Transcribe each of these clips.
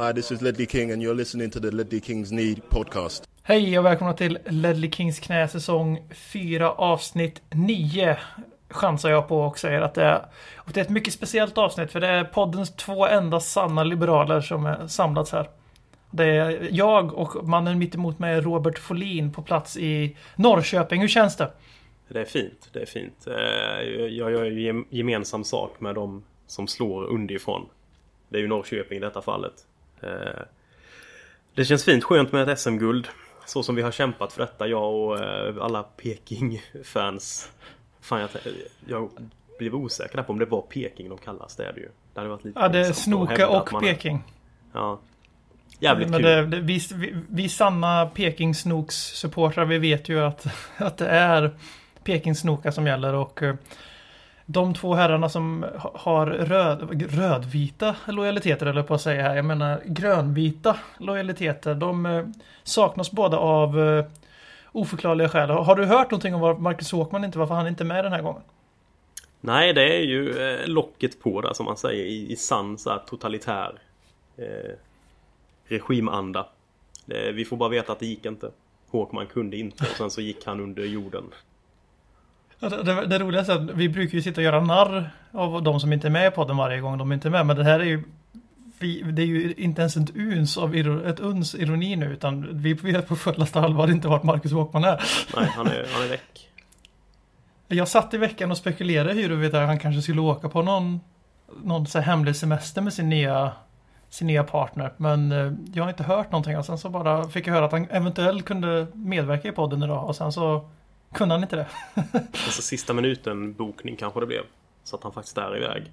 Hi, this is Ledley King and you're listening to the Ledley Kings Need podcast. Hej och välkomna till Ledley Kings knä säsong 4 avsnitt 9 chansar jag på och säger att det är, och det är ett mycket speciellt avsnitt för det är poddens två enda sanna liberaler som är samlats här. Det är jag och mannen mitt emot mig Robert Folin på plats i Norrköping. Hur känns det? Det är fint, det är fint. Eh, jag gör ju gemensam sak med de som slår underifrån. Det är ju Norrköping i detta fallet. Eh, det känns fint, skönt med ett SM-guld. Så som vi har kämpat för detta, jag och eh, alla Peking-fans. Fan, jag, jag blev osäker på om det var Peking de kallas. Det är det ju. Det hade varit lite Ja, det är Snoka och Peking. Ja. Jävligt Men kul. det, det, vi, vi, vi sanna Peking Snooks supportrar vi vet ju att, att det är Peking Snoka som gäller och eh, de två herrarna som har röd, rödvita lojaliteter eller på att säga här. Jag menar grönvita lojaliteter. De eh, saknas båda av eh, oförklarliga skäl. Har du hört någonting om varför Marcus Håkman inte, varför han inte är med den här gången? Nej, det är ju eh, locket på där som man säger i, i sann så här, totalitär eh, regimanda. Det, vi får bara veta att det gick inte. Håkman kunde inte och sen så gick han under jorden. Det, det, det roliga är att vi brukar ju sitta och göra narr av de som inte är med i podden varje gång de inte är med. Men det här är ju vi, det är ju inte ens ett uns av ett uns ironi nu utan vi vet på fullaste allvar inte vart Marcus Håkman är. Nej, han är, han är väck. Jag satt i veckan och spekulerade huruvida han kanske skulle åka på någon, någon så hemlig semester med sin nya, sin nya partner. Men eh, jag har inte hört någonting och sen så bara fick jag höra att han eventuellt kunde medverka i podden idag och sen så kunde han inte det. Alltså sista minuten bokning kanske det blev. Så att han faktiskt är iväg.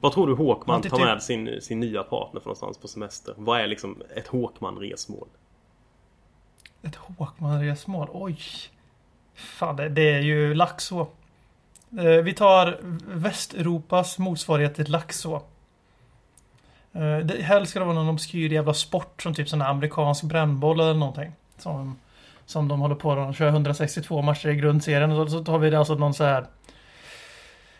Vad tror du Håkman det tar typ- med sin, sin nya partner för någonstans på semester? Vad är liksom ett Håkman-resmål? Ett Håkman-resmål, oj. Fan, det, det är ju Laxå. Eh, vi tar Västeuropas motsvarighet till Laxå. Eh, helst ska det vara någon obskyr jävla sport som typ sån här amerikansk brännboll eller någonting. Som, som de håller på att kör 162 matcher i grundserien. Och så, tar vi det alltså någon så här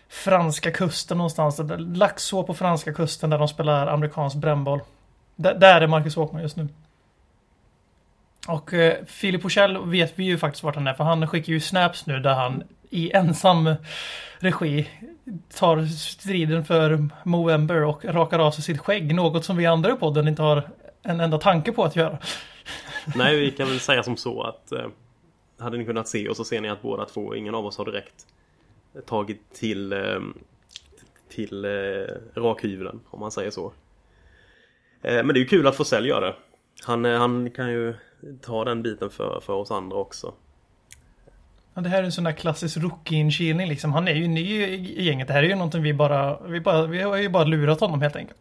franska kusten någonstans. Laxå på franska kusten där de spelar amerikansk brännboll. Där, där är Marcus Håkman just nu. Och eh, Filip Forsell vet vi ju faktiskt vart han är för han skickar ju snaps nu där han i ensam regi tar striden för Movember och rakar av sig sitt skägg. Något som vi andra i podden inte har en enda tanke på att göra. Nej, vi kan väl säga som så att eh, hade ni kunnat se oss så ser ni att båda två, ingen av oss har direkt eh, tagit till eh, till eh, rakhyveln om man säger så. Eh, men det är ju kul att Forsell gör det. Han, eh, han kan ju ta den biten för, för oss andra också. Ja, det här är en sån där klassisk rookie-inkilning liksom. Han är ju ny i gänget. Det här är ju någonting vi bara, vi bara, vi har ju bara lurat honom helt enkelt.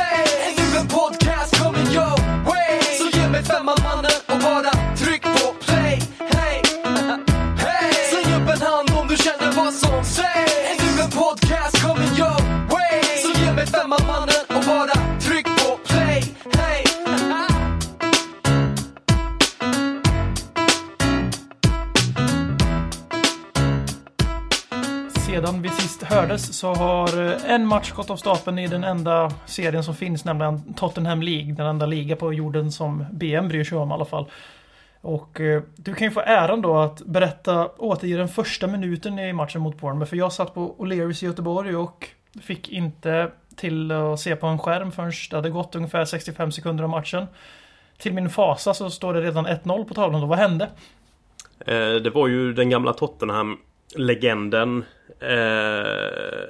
så har eh, en match gått av stapeln i den enda serien som finns, nämligen Tottenham League. Den enda liga på jorden som BM bryr sig om i alla fall. Och eh, du kan ju få äran då att berätta, återge den första minuten i matchen mot Bournemouth. För jag satt på O'Learys i Göteborg och fick inte till att se på en skärm förrän det hade gått ungefär 65 sekunder av matchen. Till min fasa så står det redan 1-0 på tavlan. Då. Vad hände? Eh, det var ju den gamla Tottenham Tottenham-legenden eh,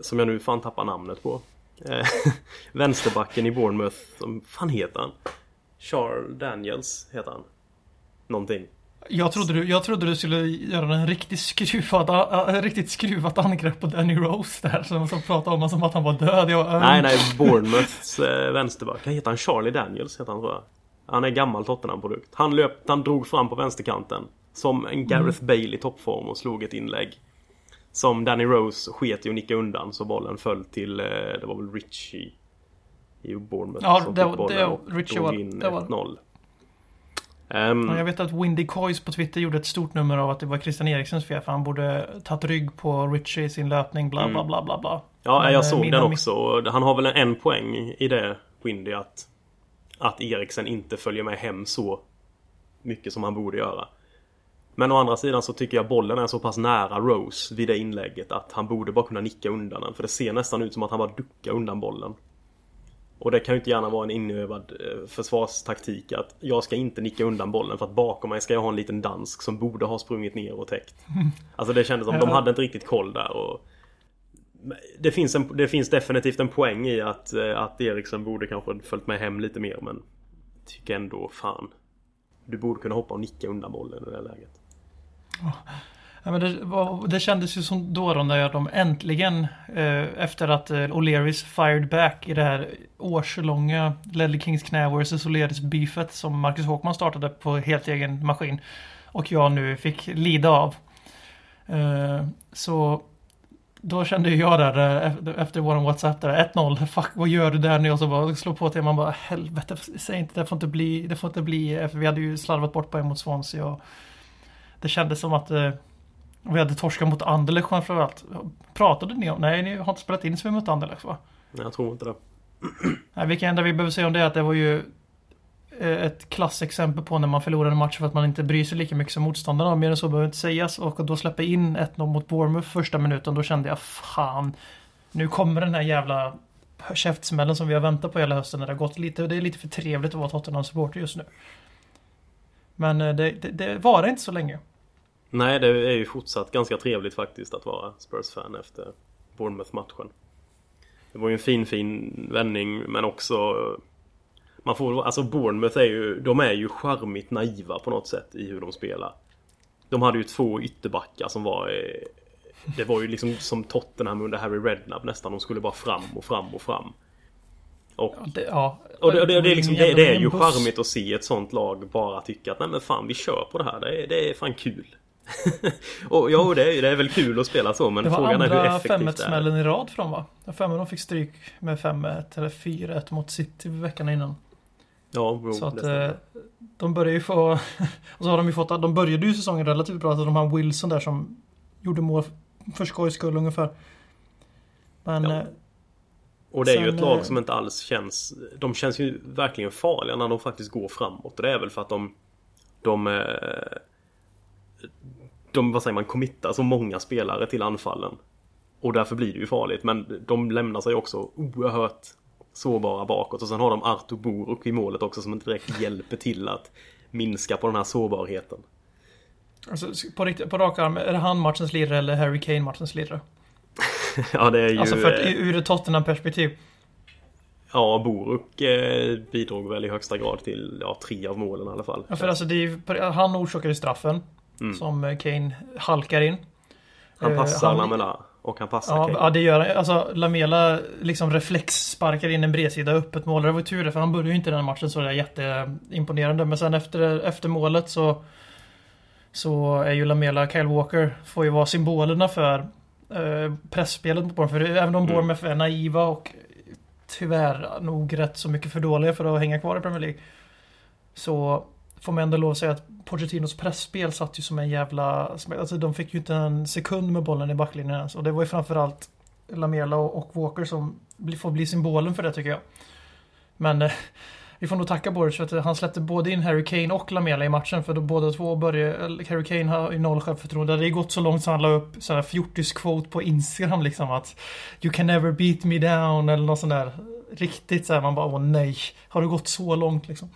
Som jag nu fan tappar namnet på. Eh, Vänsterbacken i Bournemouth Som fan heter han? Charles Daniels heter han. Någonting. Jag trodde, du, jag trodde du skulle göra en riktigt skruvad, äh, riktigt skruvat angrepp på Danny Rose där. Som, som pratade om honom som att han var död. Jag, äh, Nej nej Bournemouths eh, vänsterback. Heter han Charlie Daniels heter han tror jag. Han är gammal Tottenham-produkt. Han löpte, han drog fram på vänsterkanten Som en Gareth Bale i toppform och slog ett inlägg. Som Danny Rose sket i att nicka undan så bollen föll till, eh, det var väl Richie i Bournemouth Ja, som det- fick bollen det- och Richie var- in det var- 1-0. Ehm, Ja, Jag vet att Windy Coys på Twitter gjorde ett stort nummer av att det var Christian Eriksens fel för han borde tagit rygg på Richie i sin löpning bla bla Mm. bla bla bla. Ja, Men, jag eh, såg den också. och Han har väl en poäng i det, Windy, att, att Eriksen inte följer med hem så mycket som han borde göra. Men å andra sidan så tycker jag bollen är så pass nära Rose vid det inlägget att han borde bara kunna nicka undan den. För det ser nästan ut som att han bara duckar undan bollen. Och det kan ju inte gärna vara en inövad eh, försvarstaktik att jag ska inte nicka undan bollen för att bakom mig ska jag ha en liten dansk som borde ha sprungit ner och täckt. Alltså det kändes som de Ja. hade inte riktigt koll där och det finns, en, det finns definitivt en poäng i att, eh, att Eriksen borde kanske följt med hem lite mer men Tycker ändå fan Du borde kunna hoppa och nicka undan bollen i det här läget. Ja, men det, det kändes ju som då, då när de äntligen eh, efter att eh, O'Learys fired back i det här årslånga Ledley Kings knä vs O'Learys beefet som Marcus Håkman startade på helt egen maskin. Och jag nu fick lida av. Eh, så då kände ju jag där eh, efter- våran WhatsApp där 1-0. Fuck vad gör du där nu? Och så bara slå på till man bara helvete. Säg inte det får inte bli. Det får inte bli. Eh, för vi hade ju slarvat bort poäng mot Swansea. Och det kändes som att eh, vi hade torskat mot Anderlecht framförallt. Pratade ni om? Nej, ni har inte spelat in så vi mot Anderlecht va? Nej, jag tror inte det. Nej, vilka enda vi behöver säga om det är att det var ju eh, ett klassexempel på när man förlorar en match för att man inte bryr sig lika mycket som motståndarna. Mer än så behöver inte sägas. Och då släppa in 1-0 mot Bournemouth första minuten. Då kände jag fan. Nu kommer den här jävla käftsmällen som vi har väntat på hela hösten. När det har gått lite. Det är lite för trevligt att vara Tottenham-supporter just nu. Men eh, det, det, det var inte så länge. Nej, det är ju fortsatt ganska trevligt faktiskt att vara Spurs-fan efter Bournemouth-matchen. Det var ju en fin, fin vändning men också Man får, alltså Bournemouth är ju, de är ju charmigt naiva på något sätt i hur de spelar. De hade ju två ytterbackar som var eh, Det var ju liksom som Tottenham under Harry Redknapp nästan. De skulle bara fram och fram och fram. Och Ja, det, ja. och det, det, det, är liksom, det, det är ju charmigt att se ett sånt lag bara tycka att nej men fan vi kör på det här. Det är, det är fan kul. och ja, det är, det är väl kul att spela så men Det var frågan är hur andra effektivt 5 det är. smällen i rad för dem va? Mig de fick stryk med 5-1 eller 4-1 mot City veckan innan. Ja, jo, Så att det eh, de börjar ju få... och så har de ju fått... De började ju säsongen relativt bra. Så de har Wilson där som gjorde mål för skojs skull ungefär. Men... Ja. eh, Och det är ju sen, ett lag eh, som inte alls känns... De känns ju verkligen farliga när de faktiskt går framåt. Och det är väl för att de... De... De, vad säger man, committar så många spelare till anfallen. Och därför blir det ju farligt. Men de lämnar sig också oerhört sårbara bakåt. Och sen har de Artur Boruk i målet också som inte direkt hjälper till att minska på den här sårbarheten. Alltså, på, riktigt, på rak arm, är det han matchens lirare eller Harry Kane matchens lirare? ja, det är ju... Alltså för, eh, ur ett Tottenham-perspektiv. Ja, Boruk eh, bidrog väl i högsta grad till ja, tre av målen i alla fall. Ja, för alltså det är ju, han orsakar ju straffen. Mm. Som eh, Kane halkar in. Han Eh, passar han- Lamela och han passar Ja, Kane. ja, det gör han. Alltså Lamela liksom reflex sparkar in en bredsida öppet mål. Det var ju tur det, för han började ju inte den här matchen så det är jätteimponerande. Men sen efter, efter målet så så är ju Lamela, Kyle Walker, får ju vara symbolerna för eh, pressspelet mot Bournemouth. För även om Mm. Bournemouth är naiva och tyvärr nog rätt så mycket för dåliga för att hänga kvar i Premier League. Så får man ändå lov att säga att Pochettinos pressspel satt ju som en jävla... Alltså de fick ju inte en sekund med bollen i backlinjen ens. Och det var ju framförallt Lamela och, Walker som får bli symbolen för det tycker jag. Men eh, vi får nog tacka Boris för att han släppte både in Harry Kane och Lamela i matchen. För då båda två började... Harry Kane har ju noll självförtroende. Det hade ju gått så långt så han la upp sån här fjortis-quote på Instagram liksom att You can never beat me down eller något sånt där. Riktigt så här, man bara åh nej. Har det gått så långt liksom?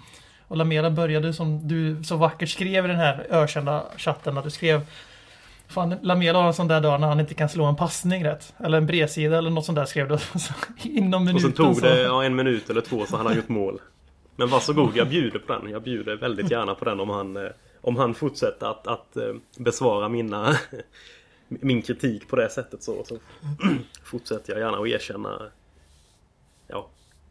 Och Lamela började som du så vackert skrev i den här ökända chatten att du skrev Fan, Lamela har en sån där dag när han inte kan slå en passning rätt. Eller en bredsida eller något sånt där skrev du. Så Inom och minuten sen tog det ja, en minut eller två så han gjort mål. Men varsågod, jag bjuder på den. Jag bjuder väldigt gärna på den om han, eh, om han fortsätter att, att eh, besvara mina, min kritik på det sättet så, så fortsätter jag gärna att erkänna ja,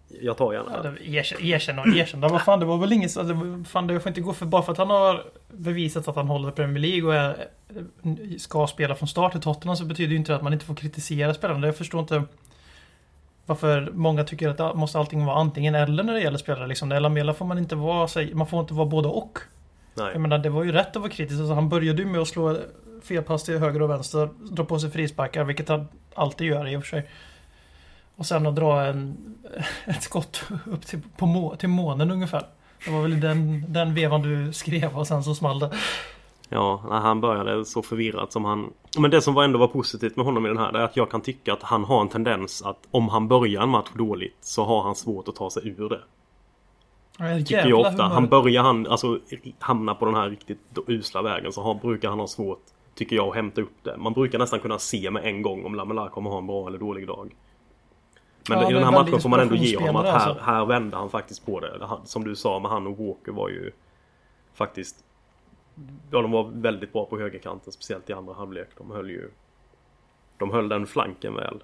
Jag tar gärna Ja, det, erkänn, erkänn var fan, det var väl inget... Alltså, fan, det får inte gå för... Bara för att han har bevisat att han håller Premier League och är, ska spela från start i Tottenham så betyder ju inte det att man inte får kritisera spelarna. Jag förstår inte varför många tycker att det måste allting vara antingen eller när det gäller spelare. Liksom. När Lamela får man inte vara... Man får inte vara både och. Nej. Jag menar, det var ju rätt att vara kritisk. Alltså, han började ju med att slå felpass till höger och vänster, dra på sig frisparkar, vilket han alltid gör i och för sig. Och sen att dra en, ett skott upp till, på må, till månen ungefär. Det var väl den, den vevan du skrev och sen så small det. Ja, han började så förvirrat som han... Men det som var ändå var positivt med honom i den här det är att jag kan tycka att han har en tendens att om han börjar en match dåligt så har han svårt att ta sig ur det. Tycker jag ofta. Han börjar han, alltså hamna på den här riktigt usla vägen så har, brukar han ha svårt, tycker jag, att hämta upp det. Man brukar nästan kunna se med en gång om Lamela kommer ha en bra eller dålig dag. Men Ja, i den är här matchen får man ändå ge honom att här, inspirationsspelare, här vände han faktiskt på det. Som du sa med han och Walker var ju faktiskt Ja, de var väldigt bra på högerkanten, speciellt i andra halvlek. De höll ju... De höll den flanken väl.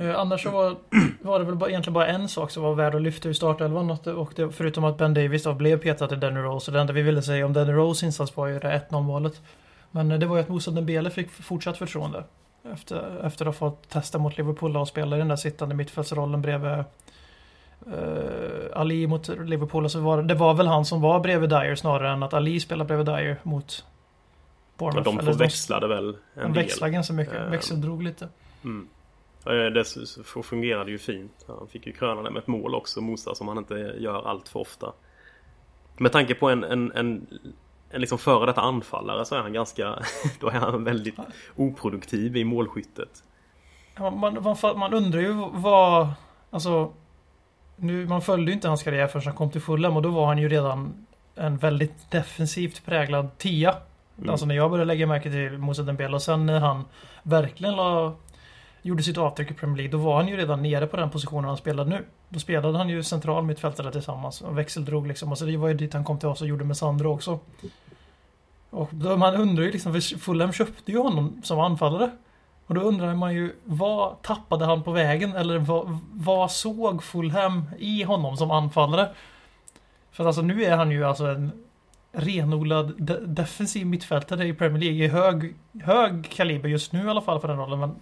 Eh, annars så var, var det väl bara, egentligen bara en sak som var värd att lyfta i startelvan. Och det, förutom att Ben Davis då blev petad till Danny Rose. Och det enda vi ville säga om Danny Rose insats var ju det 1-0 målet. Men eh, det var ju att Moussa Dembele fick fortsatt förtroende. Efter, efter att ha fått testa mot Liverpool och spela i den där sittande mittfältsrollen bredvid eh, Ali mot Liverpool. Så var det, var väl han som var bredvid Dyer snarare än att Ali spelade bredvid Dyer mot Bournemouth. de Eller förväxlade väl De en del. växlade ganska mycket. Eh, Växeldrog lite. Mm. Det fungerade ju fint. Han fick ju kröna det med ett mål också, Mosa, som han inte gör allt för ofta. Med tanke på en, en, en, en liksom före detta anfallare så är han ganska... Då är han väldigt oproduktiv i målskyttet. Man, man, man undrar ju vad... Alltså... Nu, man följde ju inte hans karriär förrän han kom till Fulham och då var han ju redan en väldigt defensivt präglad tia. Mm. Alltså när jag började lägga märke till Moussa Dembele och sen när han verkligen la, gjorde sitt avtryck i Premier League då var han ju redan nere på den positionen han spelade nu. Då spelade han ju central mittfältare tillsammans och växeldrog liksom. Och så det var ju dit han kom till oss och gjorde med Sandro också. Och då man undrar ju liksom, för Fulham köpte ju honom som anfallare. Och då undrar man ju, vad tappade han på vägen? Eller vad, vad såg Fulham i honom som anfallare? För alltså nu är han ju alltså en renodlad de defensiv mittfältare i Premier League i hög, hög kaliber just nu i alla fall för den rollen. Men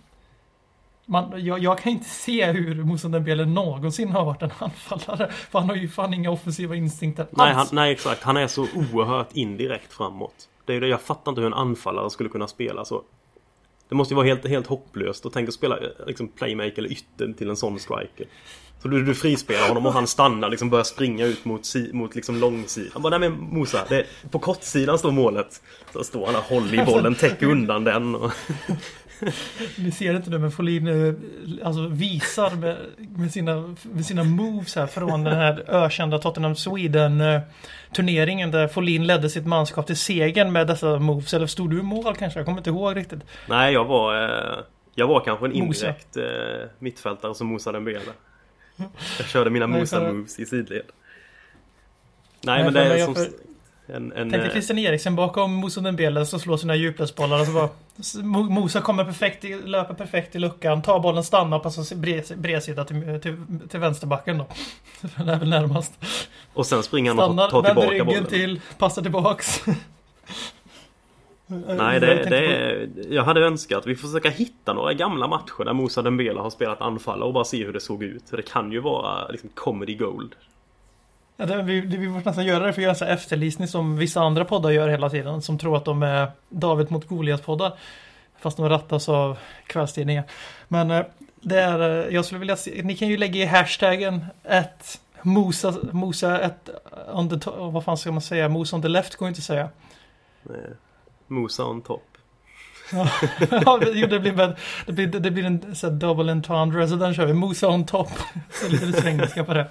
man, jag, jag kan inte se hur Moussa Dembele någonsin har varit en anfallare. För han har ju fan inga offensiva instinkter Nej, han, alls. nej, exakt. Han är så oerhört indirekt framåt. Det är ju det, jag fattar inte hur en anfallare skulle kunna spela så. Det måste ju vara helt, helt hopplöst att tänka spela eh, liksom playmaker eller ytter till en sån striker. Så du, du frispelar honom och han stannar liksom börjar springa ut mot, si, mot liksom långsidan. Han bara, nej men Mosa, det på kortsidan står målet. Så står han där, håller i bollen, täcker undan den. Och, ni ser inte nu men Folin alltså visar med, med, sina, med sina moves här från den här ökända Tottenham Sweden turneringen där Folin ledde sitt manskap till segern med dessa moves. Eller stod du i mål kanske? Jag kommer inte ihåg riktigt. nej, jag var... Eh, jag var kanske en Mosa. indirekt eh, mittfältare som Mosa Dembele. Jag körde mina Nej, Mosa för- moves i sidled. Nej, Nej, men det är som... för- En, en, Tänk dig eh, Christian Eriksen bakom Moussa Dembele som slår sina djupledsbollar och så bara Mo- Mosa kommer perfekt, i, löper perfekt i luckan, tar bollen, stannar och passar bred- bredsida till, till, till vänsterbacken då. Det är väl närmast. och sen springer han och Stannar, tar, tar vänder tillbaka ryggen bollen. till, passar tillbaks. Nej, det, tänkte det är, jag hade önskat vi får försöka hitta några gamla matcher där Moussa Dembele har spelat anfallare och bara se hur det såg ut. För det kan ju vara liksom comedy gold. Ja, det, vi, det, vi får nästan göra det för att göra en sån här efterlysning som vissa andra poddar gör hela tiden. Som tror att de är David mot Goliat-poddar. Fast de rattas av kvällstidningar. Men eh, det är, eh, jag skulle vilja se, ni kan ju lägga i hashtaggen ett Mosa, Mosa ett on the top, vad fan ska man säga? Mosa on the left går inte att säga. Nej. Mosa on top. ja, det blir, väl- det blir, det blir en så double entendre, så den kör vi. Mosa on top. Så lite svengelska på det.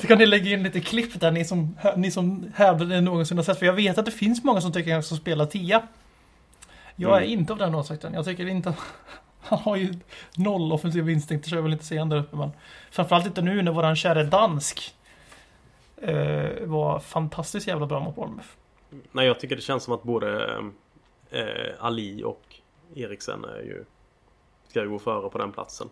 Så kan ni lägga in lite klipp där, ni som, ni som hävdar det någonsin har sett. För jag vet att det finns många som tycker att han ska spela tia. Jag är Mm. inte av den åsikten. Jag tycker inte. Han har ju noll offensiva instinkter så jag vill inte se honom där uppe. Men framförallt inte nu när våran käre dansk eh, var fantastiskt jävla bra mot Bournemouth. Nej, jag tycker det känns som att både eh, Ali och Eriksen är ju ska ju gå före på den platsen.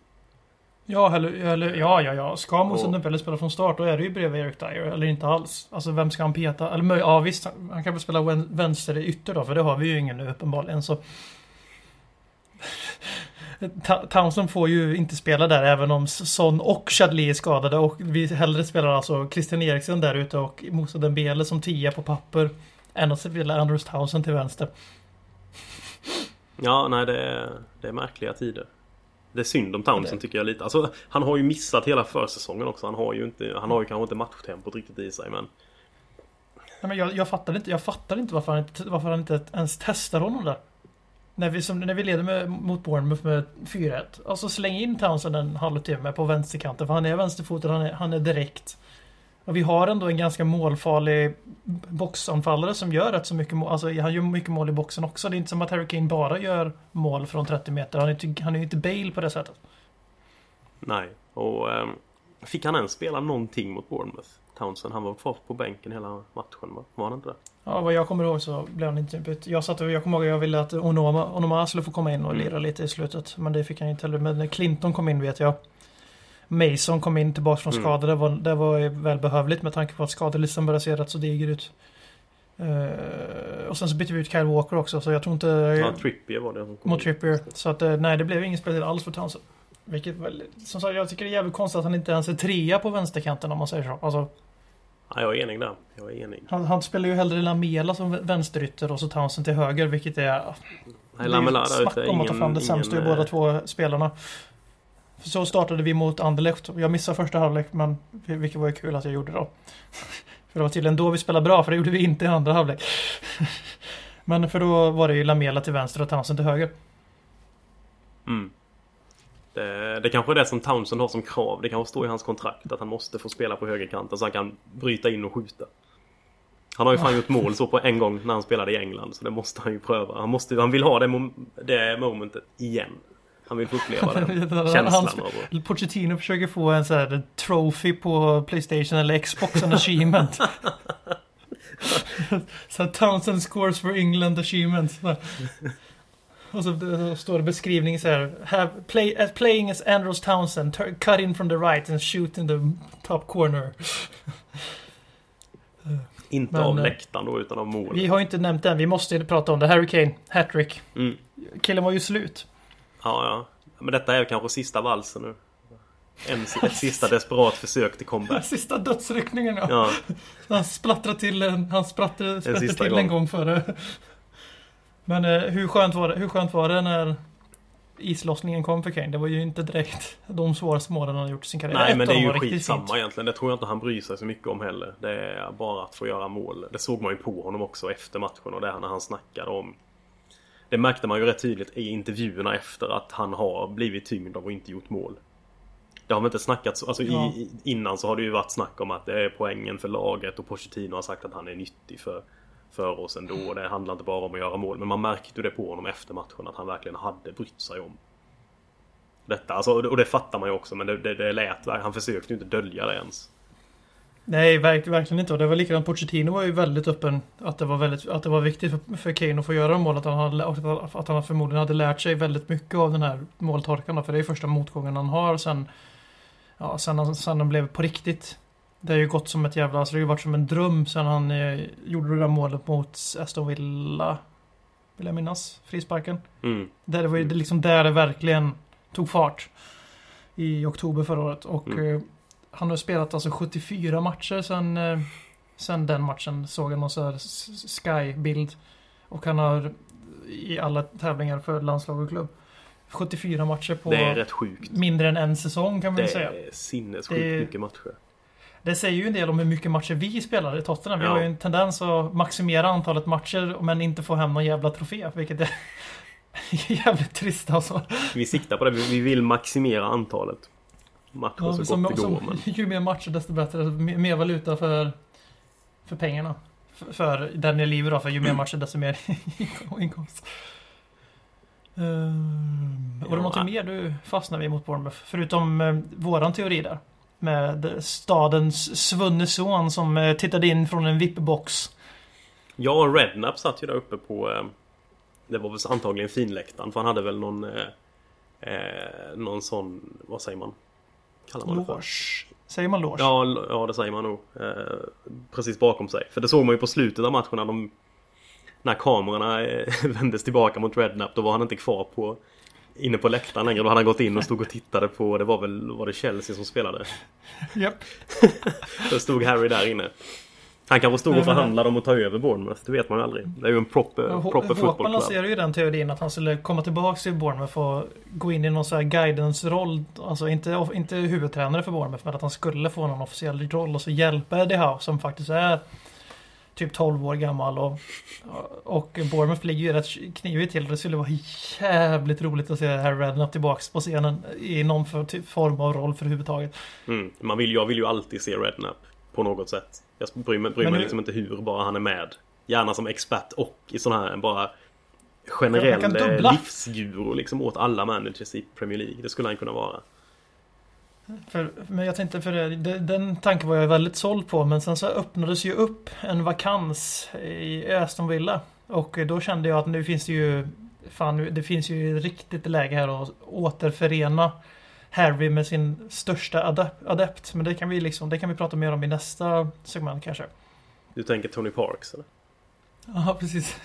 Ja, eller, eller, ja, ja, ja. Ska Och- Dembele spela från start då är det ju bredvid Eric Dyer. Eller inte alls. Alltså vem ska han peta? Eller ja visst, han- kan väl spela vän- vänster i ytter då. För det har vi ju ingen nu uppenbarligen. Så... Townsend får ju inte spela där även om Son och Chadli är skadade. Och vi hellre spelar alltså Christian Eriksen där ute och Musa Dembele som tia på papper. Än att spela Andrews Townsend till vänster. Ja, nej det är, det är märkliga tider. Det är synd om Townsend tycker jag lite. Alltså, han har ju missat hela försäsongen också. Han har ju inte, han har ju kanske inte matchtempot riktigt i sig men... Nej, men jag, jag fattar inte, jag fattar inte varför, han inte varför han inte ens testar honom där. När vi, som, när vi leder med, mot Bournemouth med 4-1. Alltså släng in Townsend en halvtimme på vänsterkanten. För han är vänsterfotad, han är, han är direkt. Och vi har ändå en ganska målfarlig boxanfallare som gör rätt så mycket mål. Alltså han gör mycket mål i boxen också. Det är inte som att Harry Kane bara gör mål från 30 meter. Han är inte, ju inte Bale på det sättet. Nej. Och ehm, fick han ens spela någonting mot Bournemouth? Townsend, han var kvar på bänken hela matchen va? Var han inte det? Ja, vad jag kommer ihåg så blev han inte utbytt. Jag satt och jag kommer ihåg att jag ville att Onoma, Onoma skulle få komma in och Mm. lira lite i slutet. Men det fick han inte heller. Men Clinton kom in vet jag. Mason kom in tillbaka från Mm. skada. Det var, det var ju välbehövligt med tanke på att skadelistan börjar se rätt så diger ut. Eh, och sen så bytte vi ut Kyle Walker också så jag tror inte... Ja, Trippier var det mot. Trippier. Så att eh, nej, det blev ingen speltid alls för Townsend. Vilket väl, som sagt, jag tycker det är jävligt konstigt att han inte ens är trea på vänsterkanten om man säger så. Alltså, Ja, jag är enig där. Jag är enig. han, han spelar ju hellre Lamela som vänsterytter och så Townsend till höger, vilket är... Nej, Lamela där snack ute. om att ta fram det sämsta ur båda eh, två spelarna. Så startade vi mot Anderlecht. Jag missade första halvlek, men vilket var ju kul att jag gjorde då. för det var tydligen då vi spelade bra, för det gjorde vi inte i andra halvlek. men för då var det ju Lamela till vänster och Townsend till höger. Mm. Det, det kanske är det som Townsend har som krav. Det kanske står i hans kontrakt att han måste få spela på högerkanten så han kan bryta in och skjuta. Han har ju fan gjort mål så på en gång när han spelade i England så det måste han ju pröva. Han, måste, han vill ha det, mom- det momentet igen. Han vill få uppleva den känslan Han- av att... Pochettino försöker få en sån här trophy på Playstation eller Xbox, en achievement. så Townsend scores for England achievement. Så. Och så, står det beskrivning så här. Have play, as playing as Andros Townsend, cut in from the right and shoot in the top corner. Inte Men, av eh, läktaren då utan av Vi målet. har ju inte nämnt den, vi måste prata om det. Harry Kane, hattrick. Mm. Killen var ju slut. Ja, ja. Men detta är kanske sista valsen nu. En, ett sista desperat försök till comeback. Sista dödsryckningen ja. Ja, Han splattrade till en, han sprattrade, sprattade sista till gång. en gång före. Men eh, hur, skönt var det, hur skönt var det när islossningen kom för Kane? Det var ju inte direkt de svåraste målen han har gjort i sin karriär. Nej Ett men det är ju skitsamma fint. egentligen. Det tror jag inte han bryr sig så mycket om heller. Det är bara att få göra mål. Det såg man ju på honom också efter matchen och det här när han snackade om... Det märkte man ju rätt tydligt i intervjuerna efter att han har blivit tyngd av att inte gjort mål. Det har väl inte snackats... Alltså Ja. i, innan så har det ju varit snack om att det är poängen för laget och Pochettino har sagt att han är nyttig för, för oss ändå. Och det handlar inte bara om att göra mål. Men man märkte ju det på honom efter matchen att han verkligen hade brytt sig om detta. Alltså, och det- och det fattar man ju också men det, det, det lät Han försökte ju inte dölja det ens. Nej, verk, verkligen inte. Och det var likadant. Pochettino var ju väldigt öppen att det var, väldigt, att det var viktigt för, för Kane att få göra mål. Att han, hade, att han förmodligen hade lärt sig väldigt mycket av den här måltorkan. då, För det är första motgången han har sen, ja, sen, sen han blev på riktigt. Det har ju gått som ett jävla... Alltså det har ju varit som en dröm sen han eh, gjorde det där målet mot Aston Villa. Vill jag minnas. Frisparken. Mm. Där det var ju det liksom där det verkligen tog fart. I oktober förra året. Och Mm. Han har spelat alltså 74 matcher sen, eh, sen den matchen. Såg jag någon sån här Sky-bild. Och han har i alla tävlingar för landslag och klubb. 74 matcher på mindre än en säsong kan man Det säga. är sinnessjukt Det är- mycket matcher. Det säger ju en del om hur mycket matcher vi spelar i Tottenham. Vi Ja. har ju en tendens att maximera antalet matcher men inte få hem någon jävla trofé. Vilket är jävligt trist alltså. Vi siktar på det. Vi vill maximera antalet matcher Ja, så som, gott det går. Men Ju mer matcher desto bättre. Mer mer valuta för, för pengarna. För, för den jag lever då, för ju mer matcher desto mer inkomst. Um, var det Ja. något mer du fastnade vid mot Bournemouth? Förutom uh, våran teori där. Med stadens svunne son som eh, tittade in från en VIP-box. och Rednap satt ju där uppe på... Eh, det var väl antagligen finläktaren för han hade väl någon... Eh, eh, någon sån... Vad säger man? Kallar man det för. Loge. Säger man loge? Ja, ja, det säger man nog. Eh, precis bakom sig. För det såg man ju på slutet av matchen när de... När kamerorna eh, vändes tillbaka mot Redknapp, då var han inte kvar på... Inne på läktaren längre. Då hade han gått in och stod och tittade på, det var väl, var det Chelsea som spelade? Japp. Då stod Harry där inne. Han kanske stod och förhandlade om att ta över Bournemouth, det vet man aldrig. Det är ju en proper, Hå- proper club. lanserade ju den teorin att han skulle komma tillbaka till Bournemouth och gå in i någon sån här guidance-roll. Alltså inte, inte huvudtränare för Bournemouth, men att han skulle få någon officiell roll och så hjälpa Eddie Howe som faktiskt är typ 12 år gammal och, och Bournemouth ligger ju rätt knivigt till. Det skulle vara jävligt roligt att se Harry Redknapp tillbaks på scenen i någon för, typ, form av roll för överhuvudtaget. Mm. Man vill, jag vill ju alltid se Redknapp på något sätt. Jag bryr mig, bryr mig nu- liksom inte hur, bara han är med. Gärna som expert och i sån här bara generell eh, livsguru liksom åt alla managers i Premier League. Det skulle han kunna vara. För, men jag tänkte för det, den tanken var jag väldigt såld på men sen så öppnades ju upp en vakans i Aston Villa. Och då kände jag att nu finns det ju Fan, det finns ju riktigt läge här att återförena Harry med sin största adep- adept. Men det kan vi liksom, det kan vi prata mer om i nästa segment kanske. Du tänker Tony Parks eller? Ja, precis.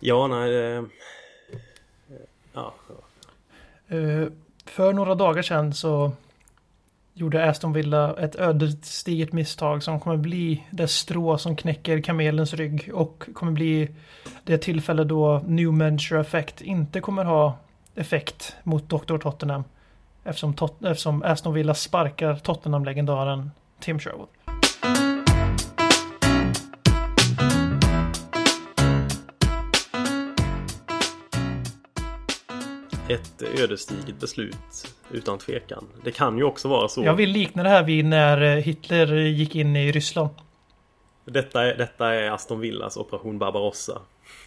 Ja, nej det... Ja. Eh, för några dagar sedan så gjorde Aston Villa ett ödesdigert misstag som kommer bli det strå som knäcker kamelens rygg och kommer bli det tillfälle då New Manchester Effect inte kommer ha effekt mot Dr. Tottenham eftersom, Tot- eftersom Aston Villa sparkar Tottenham-legendaren Tim Sherwood. Ett ödesdigert beslut utan tvekan. Det kan ju också vara så. Jag vill likna det här vid när eh, Hitler gick in i Ryssland. Detta, är, detta är Aston Villas Operation Barbarossa.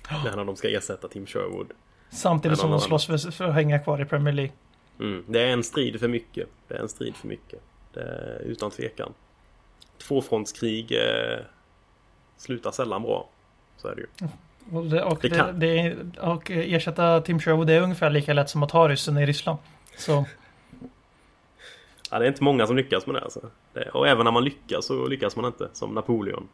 Är när de ska ersätta Tim Sherwood. Samtidigt som de slåss för, för att hänga kvar i Premier League. Mm. Det är en strid för mycket. Det är en strid för mycket. Är, utan tvekan. Tvåfrontskrig eh, slutar sällan bra. Så är det ju. Och, det, och, Det kan- det, och ersätta Tim Sherwood är ungefär lika lätt som att ta ryssen i Ryssland. Så Ja, det är inte många som lyckas med det alltså. Det, och även när man lyckas så lyckas man inte. Som Napoleon.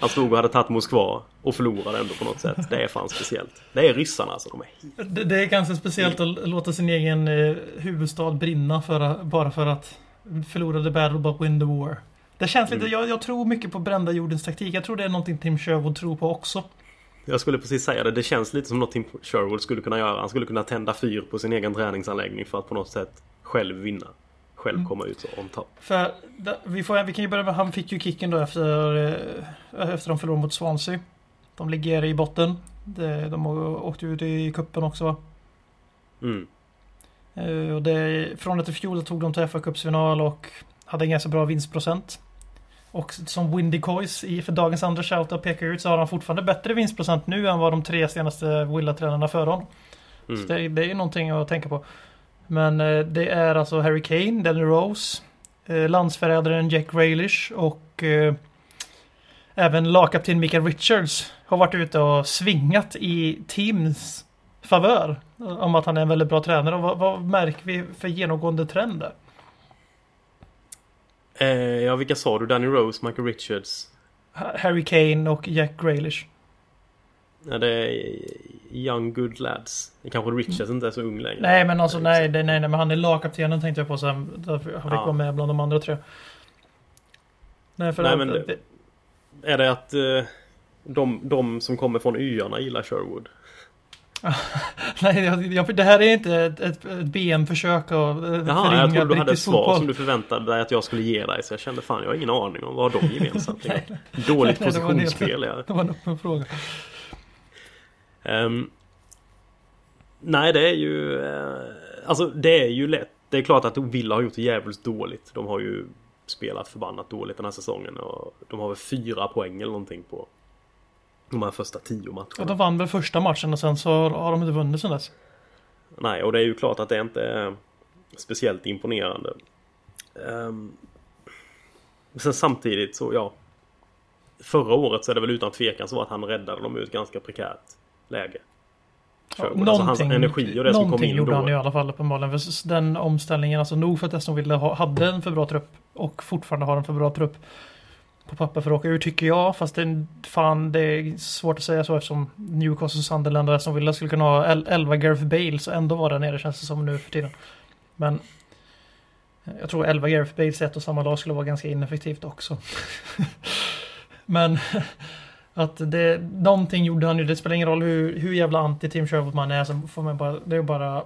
Han stod och hade tagit Moskva och förlorade ändå på något sätt. Det är fan speciellt. Det är ryssarna alltså. De är det, det är ganska speciellt att låta sin egen eh, huvudstad brinna för, bara för att förlora the battle but win the war. Det känns lite, Mm. jag, jag tror mycket på brända jordens taktik. Jag tror det är någonting Tim Sherwood tror på också. Jag skulle precis säga det. Det känns lite som något Tim Sherwood skulle kunna göra. Han skulle kunna tända fyr på sin egen träningsanläggning för att på något sätt själv vinna. Själv Mm. komma ut on top. För vi, får, vi kan ju börja med, han fick ju kicken då efter, eh, efter de förlorade mot Swansea. De ligger i botten. De åkte ut i kuppen också va? Mm. Eh, Och det, från att i fjol tog de till fa Cupsfinal och hade en ganska bra vinstprocent. Och som Windy Coys i för dagens andra shoutout pekar ut så har han fortfarande bättre vinstprocent nu än vad de tre senaste Willa-tränarna före honom. Så Mm. det, det är ju någonting att tänka på. Men eh, det är alltså Harry Kane, Danny Rose, eh, landsförrädaren Jack Grealish och eh, även lagkapten Mikael Richards har varit ute och svingat i teams favör. Om att han är en väldigt bra tränare. Och vad, vad märker vi för genomgående trend där? Eh, ja, vilka sa du? Danny Rose, Michael Richards? Ha- Harry Kane och Jack Grealish. Ja, det är Young Good Lads. Det kanske Richards inte är så ung längre. Nej men alltså Det nej, det, nej, nej men han är lagkaptenen tänkte jag på sen. Därför han fick Ja. vara med bland de andra tre. Nej för Nej, att, men det- Är det att eh, de, de som kommer från öarna gillar Sherwood? Nej, jag, jag, det här är inte ett, ett, ett BM-försök att eh, Jaha, jag trodde du hade ett svar fotboll. som du förväntade dig att jag skulle ge dig. Så jag kände fan, jag har ingen aning om vad de gemensamt är. Dåligt Nej, det var en helt- positionsspel. Ja. Det var en öppen fråga. Ehm, nej, det är ju... eh, alltså, det är ju lätt. Det är klart att Villa har gjort det jävligt dåligt. De har ju spelat förbannat dåligt den här säsongen. Och de har väl fyra poäng eller någonting på de här första tio matcherna. Ja, de vann väl första matchen och sen så har de inte vunnit sen dess. Nej, och det är ju klart att det inte är speciellt imponerande. Um, sen samtidigt så, ja. Förra året så är det väl utan tvekan så att han räddade dem ett ganska prekärt läge. Sherwood. Alltså hans energi och det som kom någonting in gjorde då. han i alla fall uppenbarligen. För den omställningen, alltså nog för att Aston Villa ha- hade en för bra trupp och fortfarande har en för bra trupp på papper för att åka ur tycker jag. Fast det, fan, det är svårt att säga så eftersom Newcastle, Sunderland och Aston Villa skulle kunna ha el- 11 Gareth Bale så ändå var där nere känns det som nu för tiden. Men jag tror 11 Gareth Bales i ett och samma lag skulle vara ganska ineffektivt också. Men att det, någonting gjorde han ju. Det spelar ingen roll hur, hur jävla anti Tim Sherwood man är. Så får man bara, det är bara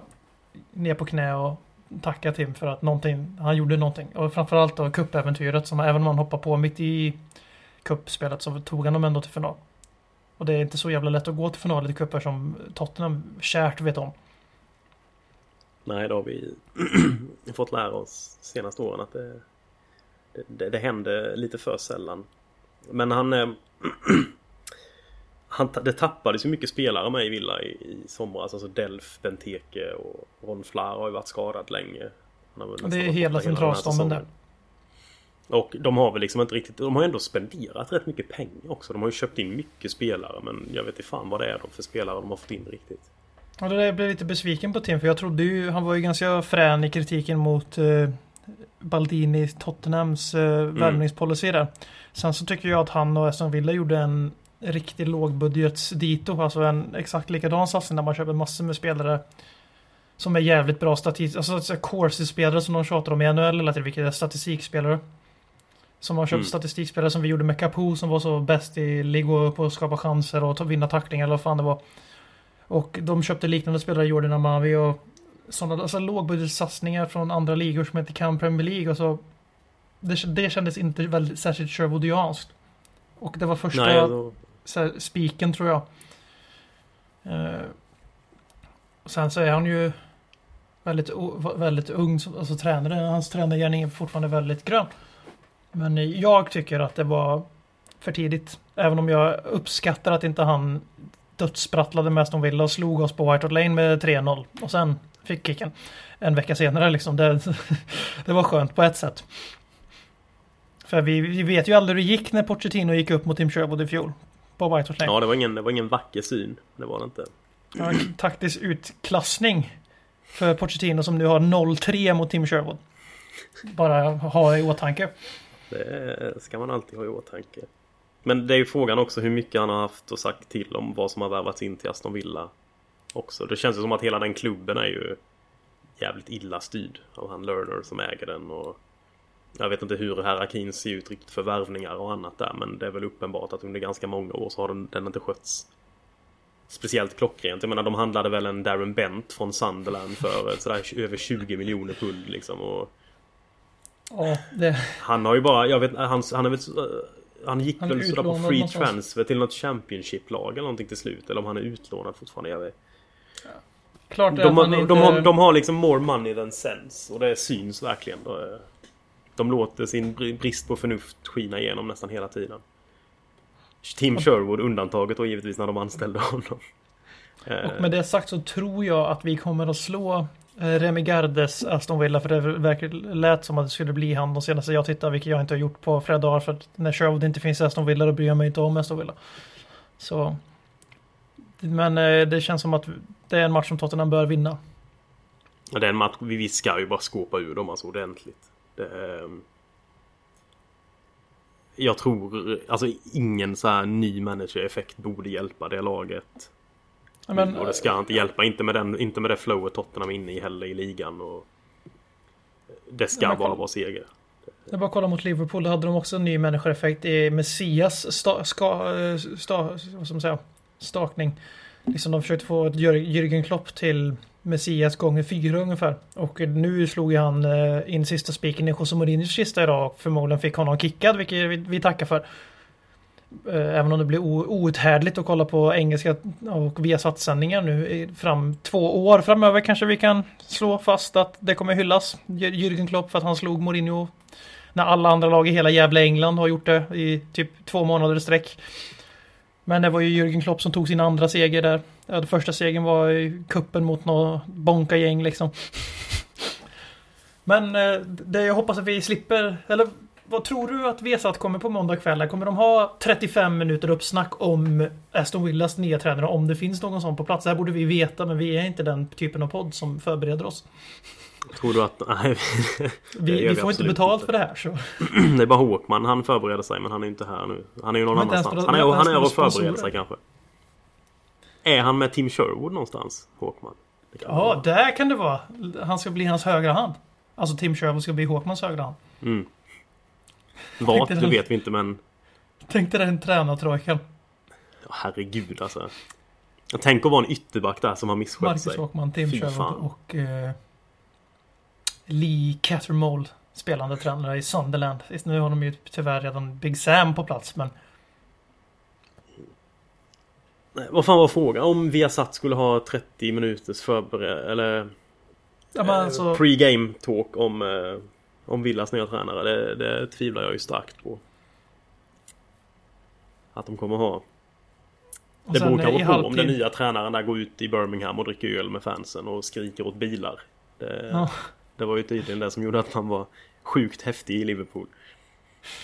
ner på knä och tacka Tim för att någonting, han gjorde någonting. Och framförallt då cupäventyret som även om han hoppar på mitt i cupspelet så tog han dem ändå till final. Och det är inte så jävla lätt att gå till final i cuper som Tottenham kärt vet om. Nej, det har vi fått lära oss senaste åren att det, det, det, det lite för sällan. Men han... Eh, han det tappades ju mycket spelare med i Villa i, i somras. Alltså Delf, Benteke och Ron Flair har ju varit skadad länge. Det är hela centralstommen där. Och de har väl liksom inte riktigt... De har ändå spenderat rätt mycket pengar också. De har ju köpt in mycket spelare men jag vet inte fan vad det är de för spelare de har fått in riktigt. Ja, det där blev lite besviken på Tim för jag trodde ju, han var ju ganska frän i kritiken mot eh, Baldini, Tottenhams eh, värvningspolicy där. Sen så tycker jag att han och Aston Villa gjorde en riktig lågbudgets dito, alltså en exakt likadan satsning där man köper massor med spelare som är jävligt bra statistik, alltså corsi-spelare som de tjatar om i NHL hela tiden, vilket är statistikspelare. Som har köpt Mm. statistikspelare som vi gjorde med Capo som var så bäst i ligga upp och skapa chanser och ta, vinna tacklingar eller vad fan det var. Och de köpte liknande spelare, Jordan Amavi och sådana alltså lågbudgetsatsningar från andra ligor som inte kan Premier League och så. Det, det kändes inte väldigt, särskilt Sherwoodianskt. Och det var första Nej, då, spiken tror jag. Eh, och sen så är han ju väldigt, väldigt ung, alltså tränare. Hans tränargärning är fortfarande väldigt grön. Men jag tycker att det var för tidigt. Även om jag uppskattar att inte han dödssprattlade med Aston Villa och slog oss på White Hart Lane med 3-0. Och sen fick kicken en vecka senare liksom. Det, det var skönt på ett sätt. För vi, vi vet ju aldrig hur det gick när Pochettino gick upp mot Tim Sherwood i fjol. På White Lane. ja, det var, ingen, det var ingen vacker syn. Det var det inte. Ja, taktisk utklassning för Pochettino som nu har 0-3 mot Tim Sherwood. Bara ha i åtanke. Det ska man alltid ha i åtanke. Men det är ju frågan också hur mycket han har haft och sagt till om vad som har värvats in till Aston Villa. Också. Det känns ju som att hela den klubben är ju jävligt illa styrd av han Lerner som äger den och jag vet inte hur hierarkin ser ut riktigt för värvningar och annat där men det är väl uppenbart att under ganska många år så har den, den inte skötts speciellt klockrent. Jag menar de handlade väl en Darren Bent från Sunderland för eh, sådär över 20 miljoner pund liksom och Ja, det, han har ju bara, jag vet, han, han är väl så- han gick Han väl sådär på free någonstans. transfer till något Championship-lag eller någonting till slut. Eller om han är utlånad fortfarande. Jag vet. klart De, har, inte... de, har, de har liksom more money than sense. Och det syns verkligen. De, de låter sin bri- brist på förnuft skina igenom nästan hela tiden. Tim Sherwood undantaget och givetvis när de anställde honom. Eh, Och med det sagt så tror jag att vi kommer att slå eh, Remi Gardes Aston Villa för det verkar lät som att det skulle bli han de senaste jag tittade, vilket jag inte har gjort på flera dagar för att när Sherwood inte finns i Aston Villa då bryr jag mig inte om Aston Villa. Så men eh, det känns som att det är en match som Tottenham bör vinna. Och den match, vi vi ska ju bara skåpa ur dem alltså ordentligt. Det, ehm, jag tror, alltså ingen så här ny manager-effekt borde hjälpa det laget. Men, och det ska inte hjälpa, inte med, den, inte med det flowet Tottenham är inne i heller i ligan. Och det ska bara kolla- vara seger. Jag bara kolla mot Liverpool, då hade de också en ny människoeffekt i Messias sta, ska, eh, sta, vad ska man säga, stakning. Liksom de försökte få Jürgen Klopp till Messias gånger fyra ungefär. Och nu slog ju han eh, in sista spiken i José Mourinhos kista idag och förmodligen fick honom kickad, vilket vi, vi tackar för. Eh, även om det blir outhärdligt att kolla på engelska och Viasat-sändningar nu i fram två år framöver kanske vi kan slå fast att det kommer hyllas. Jürgen Klopp för att han slog Mourinho när alla andra lag i hela jävla England har gjort det i typ två månader i sträck. Men det var ju Jürgen Klopp som tog sin andra seger där. Ja, den första segern var i kuppen mot något bonka-gäng liksom. Men eh, det jag hoppas att vi slipper, eller vad tror du att Vesat kommer på måndag kväll? Kommer de ha 35 minuter uppsnack om Aston Villas nya tränare? Om det finns någon sån på plats? Det här borde vi veta, men vi är inte den typen av podd som förbereder oss. Tror du att... Nej, Vi, gör vi får inte betalt inte. för det här. Så. Det är bara Håkman, han förbereder sig men han är inte här nu. Han är ju någon annanstans. Han är, han är och för förbereder sig kanske. Är han med Tim Sherwood någonstans, Håkman? Ja, där kan det vara. Han ska bli hans högra hand. Alltså Tim Sherwood ska bli Håkmans högra hand. Mm. Vart, det vet vi inte men... Tänk dig den tränartrojkan. Herregud alltså. Jag tänker att vara en ytterback där som har misskött Marcus sig. Håkman, Tim Fy Sherwood fan. och eh, Lee Cattermole. Spelande tränare i Sunderland. Nu har de ju tyvärr redan Big Sam på plats, men vad fan var frågan? Om Viasat skulle ha 30 minuters förbered... Eller... Ja, alltså, eh, Pre-game talk om... Eh, om Villas nya tränare. Det, det tvivlar jag ju starkt på. Att de kommer ha. och Det beror kanske på om den halvtid- nya tränaren där går ut i Birmingham och dricker öl med fansen och skriker åt bilar. Det, Ja. det var ju tydligen det som gjorde att man var sjukt häftig i Liverpool.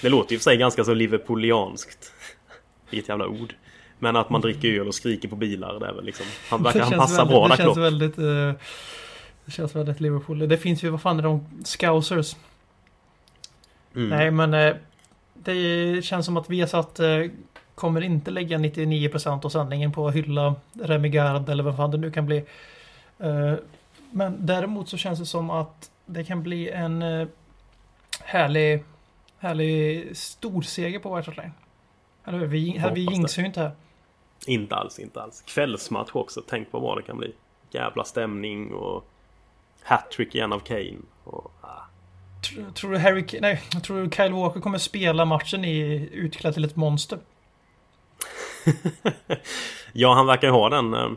Det låter ju för sig ganska så Liverpoolianskt. Vilket jävla ord. Men att man dricker öl och skriker på bilar, det är väl liksom... Han verkar han passa väldigt, bra det där känns Klopp. väldigt... eh, det känns väldigt Liverpool. Det finns ju, vad fan är de? Scousers. Mm. Nej, men eh, det känns som att vi har satt eh, kommer inte lägga 99% av sändningen på att hylla Remy Gard eller vad fan det nu kan bli. Men däremot så känns det som att det kan bli en härlig, härlig storseger på White Hart Lane. Eller hur? Vi, här, vi jinxar ju inte här. Inte alls, inte alls. Kvällsmatch också. Tänk vad bra det kan bli. Jävla stämning och... Hattrick igen av Kane. Och, ah. Tror, tror du Harry, nej, tror du Kyle Walker kommer spela matchen i utklädd till ett monster? ja, han verkar ju ha den... eh,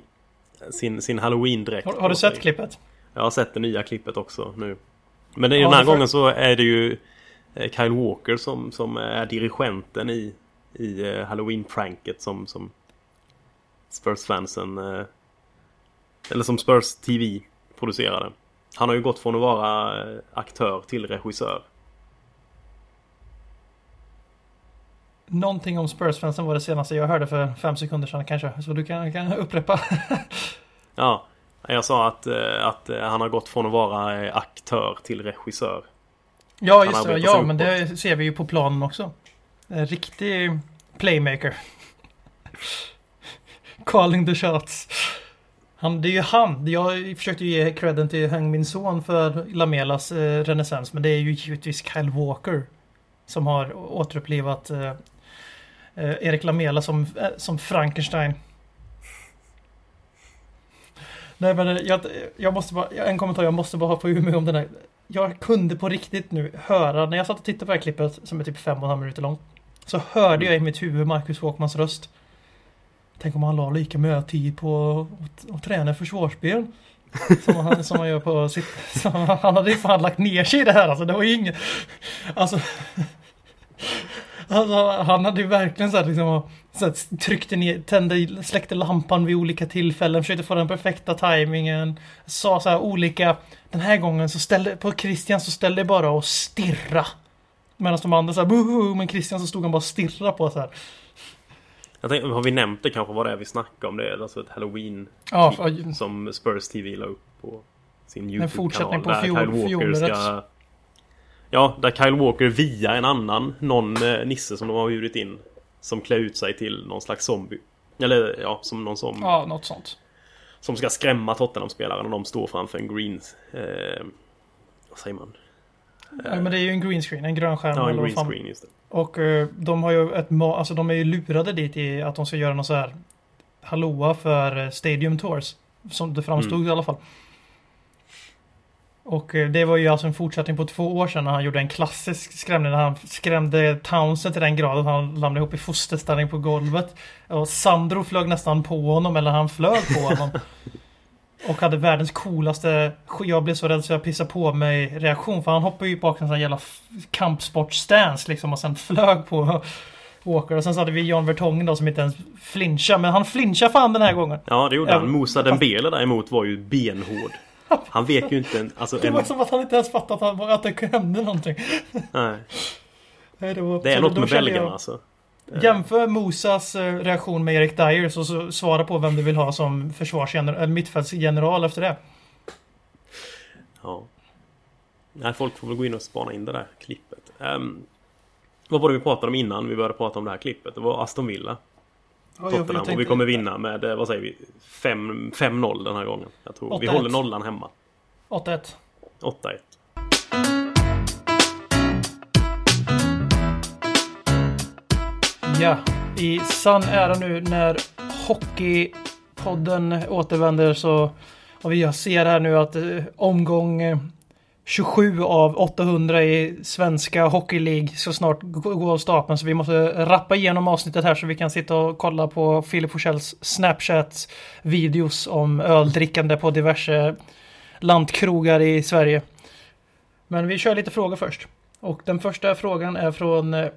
Sin, sin halloween-dräkt Har, har du på sett klippet? Jag har sett det nya klippet också nu. Men den Ja, här det för- gången så är det ju eh, Kyle Walker som, som är dirigenten i, i eh, Halloween-pranket som, som Spurs-fansen eh, Eller som Spurs TV producerade. Han har ju gått från att vara eh, aktör till regissör. Någonting om Spurs-fansen var det senaste jag hörde för fem sekunder sedan kanske. Så du kan, kan upprepa. Ja, jag sa att, eh, att han har gått från att vara aktör till regissör. ja, just det. Ja, men det ser vi ju på planen också. En riktig playmaker. Calling the shots. Han, det är ju han. Jag försökte ju ge credden till Hang Min Son för Lamelas eh, renässans. Men det är ju givetvis Kyle Walker. Som har återupplivat eh, eh, Erik Lamela som, eh, som Frankenstein. Nej men jag, jag måste bara, en kommentar jag måste bara ha på mig om den här. Jag kunde på riktigt nu höra, när jag satt och tittade på det här klippet som är typ fem och en halv minuter långt. Så hörde jag i mitt huvud Marcus Walkmans röst. Tänk om han la lika mycket tid på att, träna försvarsspel. Som han, som han gör på sitt... Som han, hade ju fan lagt ner sig i det här alltså. Det var ju inget... Alltså... Alltså, han hade ju verkligen så här, liksom, så här, tryckte ner, tände, släckte lampan vid olika tillfällen, försökte få den perfekta tajmingen. Sa så här olika, den här gången så ställde, på Christian så ställde det bara och stirra. Medan de andra så här, men Christian så stod han bara och stirra på så här. Jag tänkte, har vi nämnt det kanske vad det är vi snackar om? Det är alltså ett Halloween Ja, för, som Spurs TV la upp på sin YouTube-kanal. fortsättning på fjol- fjolårets. ska... Ja, där Kyle Walker via en annan, någon eh, nisse som de har bjudit in. Som klär ut sig till någon slags zombie. Eller ja, som någon som, ja, något sånt. som ska skrämma Tottenham-spelaren och de står framför en green... Eh, vad säger man? Ja, men det är ju en green screen, en grön skärm. Ja, en green screen just det. Och eh, de har ju ett alltså de är ju lurade dit i att de ska göra något så här hallåa för eh, Stadium Tours. Som det framstod Mm. i alla fall. Och eh, det var ju alltså en fortsättning på två år sedan när han gjorde en klassisk skrämning när han skrämde Townsend till den graden att han ramlade ihop i fosterställning på golvet. Och Sandro flög nästan på honom, eller han flög på honom. Och hade världens coolaste Jag blev så rädd så jag pissade på mig reaktion för han hoppade ju bak en sån här jävla kampsportstance liksom och sen flög på Walker. Och sen så hade vi John Vertongen då som inte ens flinchade. Men han flinchade fan den här gången. Ja, det gjorde Ja, han. Musa Dembele däremot var ju benhård. Han vek ju inte en... Alltså Det en var som att han inte ens fattade att, han, att det hände någonting. nej. Nej, var, Det är så något med belgarna jag- alltså. Jämför Mosas eh, reaktion med Erik Dyers och så svara på vem du vill ha som försvarsgeneral, eller mittfältsgeneral efter det. Ja. Nej, folk får väl gå in och spana in det där klippet. Ehm, vad var det vi pratade om innan vi började prata om det här klippet? Det var Aston Villa. Tottenham. Och vi kommer vinna med, eh, vad säger vi, 5 5-0 den här gången. Jag tror. Vi 8-1. håller nollan hemma. 8-1. 8-1. Ja, i sann ära nu när Hockeypodden återvänder så och vi ser här nu att eh, omgång eh, 27 av 800 i svenska Hockey League ska snart gå av stapeln så vi måste rappa igenom avsnittet här så vi kan sitta och kolla på Filip Forssells Snapchat videos om öldrickande på diverse lantkrogar i Sverige. Men vi kör lite frågor först. Och den första frågan är från eh,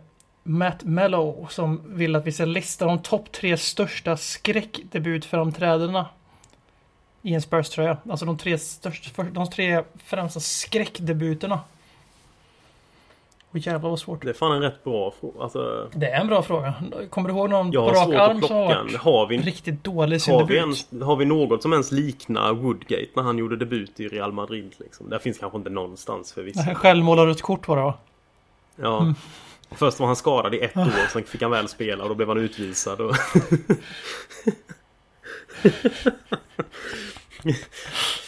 Matt Mello som vill att vi ska lista de topp tre största skräckdebutframträdandena i en Spurs-tröja. Alltså de tre, största, de tre främsta skräckdebuterna. Och jävlar vad svårt. Det är fan en rätt bra fråga. Alltså, Det är en bra fråga. Kommer du ihåg någon jag på har rak arm som har varit. Har vi, riktigt dålig sin har, vi debut? ens, har vi något som ens liknar Woodgate när han gjorde debut i Real Madrid? Liksom? Det finns kanske inte någonstans för vissa. Självmålar ett kort var det va? Ja. Mm. Först var han skadad i ett år, sen fick han väl spela och då blev han utvisad. Och...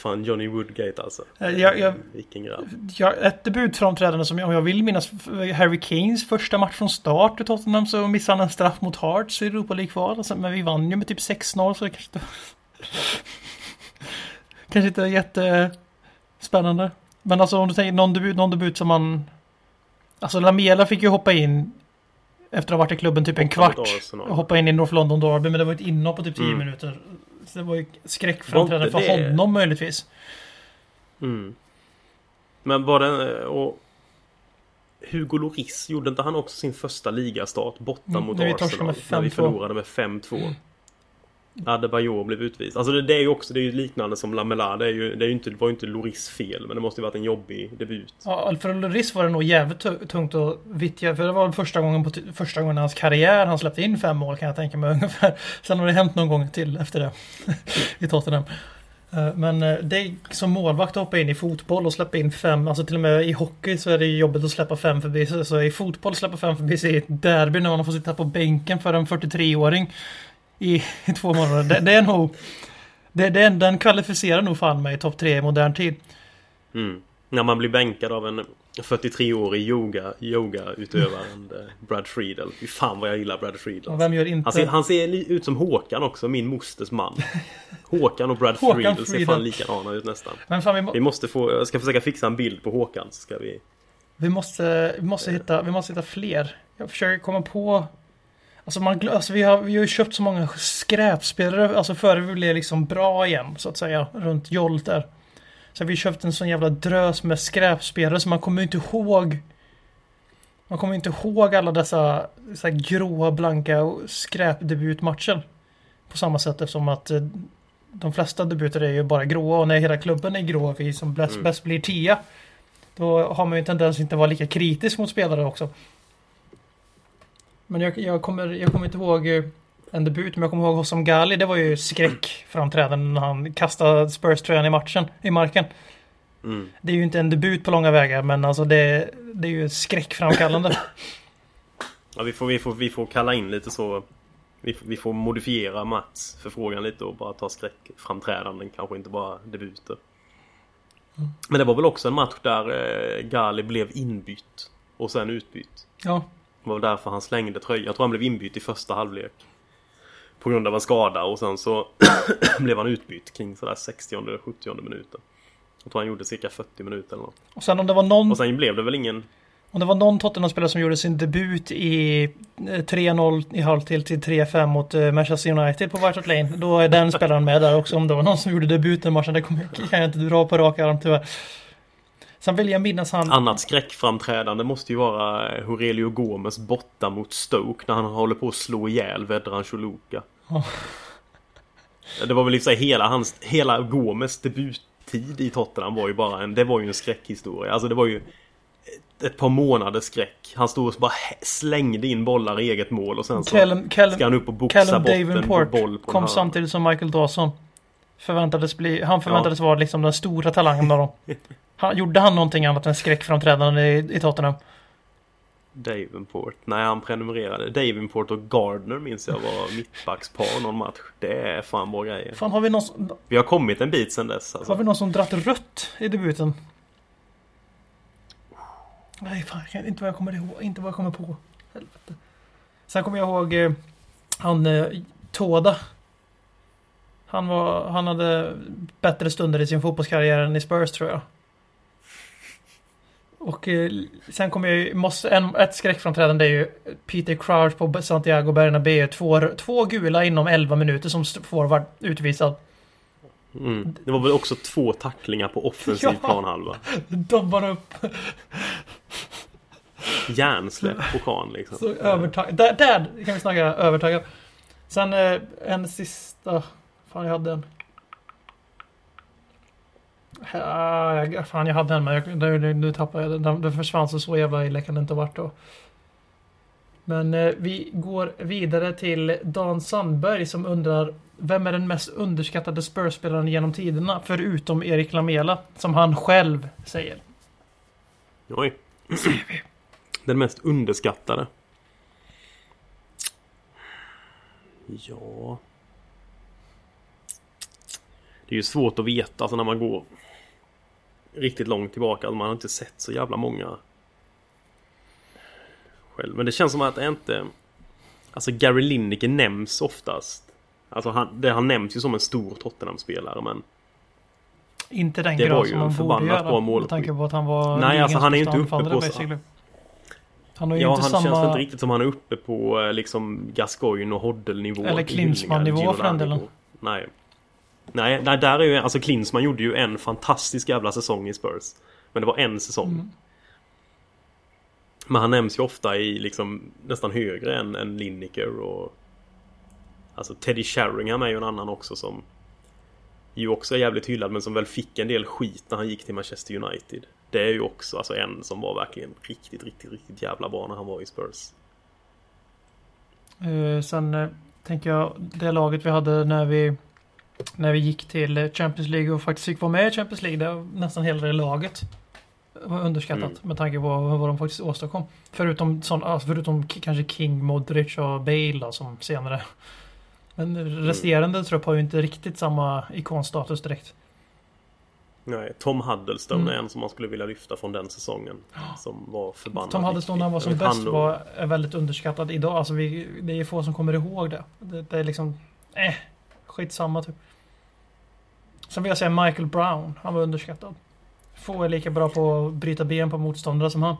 Fan Johnny Woodgate alltså. Eh, Jag, jag, Vilken grabb. jag, ett debutframträdande som om jag vill minnas Harry Kanes första match från start i Tottenham så missade han en straff mot Hearts i Europa League-kval. Alltså, Men vi vann ju med typ 6-0 så det kanske inte... kanske inte är jättespännande. Men alltså om du tänker någon debut, någon debut som man... Alltså Lamela fick ju hoppa in efter att ha varit i klubben typ en kvart. Och hoppa in i North London Derby men det var ett inhopp på typ 10 Mm. minuter. Så det var ju skräckframträdande för det- honom möjligtvis. Mm. Men var det... Och Hugo Lloris, gjorde inte han också sin första ligastart borta Mm, mot Arsenal? när vi 5-2. förlorade med 5-2. Adebayor blev utvisad. Alltså det, det är ju också det är ju liknande som Lamela. Det, är ju, det, är ju inte, det var ju inte Loris fel. Men det måste ju varit en jobbig debut. Ja, för Lloris var det nog jävligt tungt att vittja. För det var första gången, på första gången i hans karriär han släppte in fem mål kan jag tänka mig ungefär. Sen har det hänt någon gång till efter det. I Tottenham. Eh, men eh, det är som målvakt att hoppa in i fotboll och släppa in fem. Alltså till och med i hockey så är det ju jobbigt att släppa fem förbi sig. Så i fotboll släppa fem förbi sig i ett derby när man får sitta på bänken för en 43-åring. I, I två månader. Det, det är nog... Det, det, den kvalificerar nog fan mig i topp tre i modern tid. Mm. När man blir bänkad av en 43-årig yoga, yoga-utövaren eh, Brad Friedel. Fy fan vad jag gillar Brad Friedel. Vem gör inte... Han ser, han ser ut som Håkan också, min mosters man. Håkan och Brad Håkan Friedel ser fan likadana ut nästan. Men fan, vi, må, Vi måste få, jag ska försöka fixa en bild på Håkan så ska vi... vi måste, vi måste, hitta, vi måste hitta fler. Jag försöker komma på... Alltså, man, alltså vi, har, vi har ju köpt så många skräpspelare, alltså före vi blev liksom bra igen, så att säga, runt Jolt där. Så vi köpt en sån jävla drös med skräpspelare så man kommer ju inte ihåg... Man kommer inte ihåg alla dessa så här gråa, blanka skräpdebutmatcher. På samma sätt eftersom att eh, de flesta debuter är ju bara gråa och när hela klubben är grå, vi som bäst, Mm. bäst blir tia. Då har man ju en tendens att inte vara lika kritisk mot spelare också. Men jag, jag, kommer, jag kommer inte ihåg eh, en debut, men jag kommer ihåg Hossam Ghali. Det var ju skräckframträdande när han kastade Spurs-tröjan i matchen, i marken. Mm. Det är ju inte en debut på långa vägar, men alltså det, det är ju skräckframkallande. Ja, vi, får, vi, får, vi får kalla in lite så... Vi, får- vi får modifiera Mats förfrågan lite och bara ta skräckframträdanden, kanske inte bara debuter. Men det var väl också en match där eh, Gali blev inbytt och sen utbytt. ja, Det var därför han slängde tröjan. Jag tror han blev inbytt i första halvlek. På grund av en skada och sen så blev han utbytt kring sådär 60-70 minuten. Jag tror han gjorde cirka 40 minuter eller något. och sen om det var någon, Och sen blev det väl ingen... om det var någon Tottenham-spelare som gjorde sin debut i eh, 3-0 i halvtid till 3-5 mot eh, Manchester United på White Hart Lane. Då är den spelaren med där också. Om det var någon som gjorde debut den matchen, det kan jag inte dra på rak arm tyvärr. Sen vill jag minnas han... Annat skräckframträdande måste ju vara eh, Aurelio Gomes borta mot Stoke när han håller på att slå ihjäl Vedran Choluka. Ja. Det var väl i sig hela hans, hela Gomes debuttid i Tottenham var ju bara en, det var ju en skräckhistoria. Alltså det var ju ett par månaders skräck. Han stod och bara slängde in bollar i eget mål och sen så Callum, Callum, ska han upp och boxa Callum bort en boll på kom samtidigt som Michael Dawson. Förväntades bli, han förväntades vara liksom den stora talangen av dem. Han, gjorde han någonting annat än skräckframträdande i, i Tottenham? Davenport. Nej, han prenumererade. Davenport och Gardner minns jag var mittbackspar någon match. Det är fan bra grejer. Fan, har vi någon, som- Vi har kommit en bit sen dess. har Alltså. vi någon som dratt rött i debuten? Nej, fan, inte vad jag kommer ihåg. Inte vad jag kommer på. Helvete. Sen kommer jag ihåg eh, han eh, Toda. Han, var, han hade bättre stunder i sin fotbollskarriär än i Spurs tror jag. Och eh, sen kommer jag ju, måste, en, ett skräckframträdande är ju Peter Crouch på Santiago Bernabéu. Två, två gula inom 11 minuter som forward utvisad. Mm. Det var väl också två tacklingar på offensiv Ja. planhalva. Dobbar upp. Hjärnsläpp på Kahn liksom. Så övertag... Där, där kan vi snacka övertagad. Sen eh, en sista... Fan jag hade en. Ja, fan jag hade en men jag, nu, nu, nu tappade jag den. Den, försvann så så jävla illa kan det inte ha varit då. Men eh, vi går vidare till Dan Sandberg som undrar Vem är den mest underskattade Spurs-spelaren genom tiderna? Förutom Erik Lamela som han själv säger. Oj. Den mest underskattade. Ja. Det är ju svårt att veta alltså när man går riktigt långt tillbaka. Alltså man har inte sett så jävla många själv. Men det känns som att det inte... Alltså Gary Lineker nämns oftast. Alltså han, det, han nämns ju som en stor Tottenham-spelare men... Inte den grad som man borde göra. Med tanke på att han var Nej, alltså, han är ju inte uppe på basically. Han har ju Ja, inte han samma... känns inte riktigt som han är uppe på eh, liksom Gascoigne och Hoddle-nivå. Eller Klinsmann-nivå för den delen. Nej. Nej, nej, där är ju... Alltså Klinsmann gjorde ju en fantastisk jävla säsong i Spurs. Men det var en säsong. Mm. Men han nämns ju ofta i liksom nästan högre än, än Lineker och... Alltså Teddy Sheringham är ju en annan också som... Ju också är jävligt hyllad men som väl fick en del skit när han gick till Manchester United. Det är ju också alltså en som var verkligen riktigt, riktigt, riktigt jävla bra när han var i Spurs. Eh, sen eh, tänker jag det laget vi hade när vi när vi gick till Champions League och faktiskt fick vara med i Champions League. Var nästan hela det laget. var underskattat Mm. med tanke på vad de faktiskt åstadkom. Förutom, sån, alltså, förutom kanske King, Modric och Bale då, som senare. Men resterande trupp har ju inte riktigt samma ikonstatus direkt. Nej, Tom Huddlestone Mm. är en som man skulle vilja lyfta från den säsongen. Som var förbannat Tom Huddleston när han var som viktig. bäst och- var väldigt underskattad idag. Alltså vi, det är få som kommer ihåg det. Det, det är liksom... Eh, skitsamma typ. Sen vill jag säga Michael Brown. Han var underskattad. Få är lika bra på att bryta ben på motståndare som han.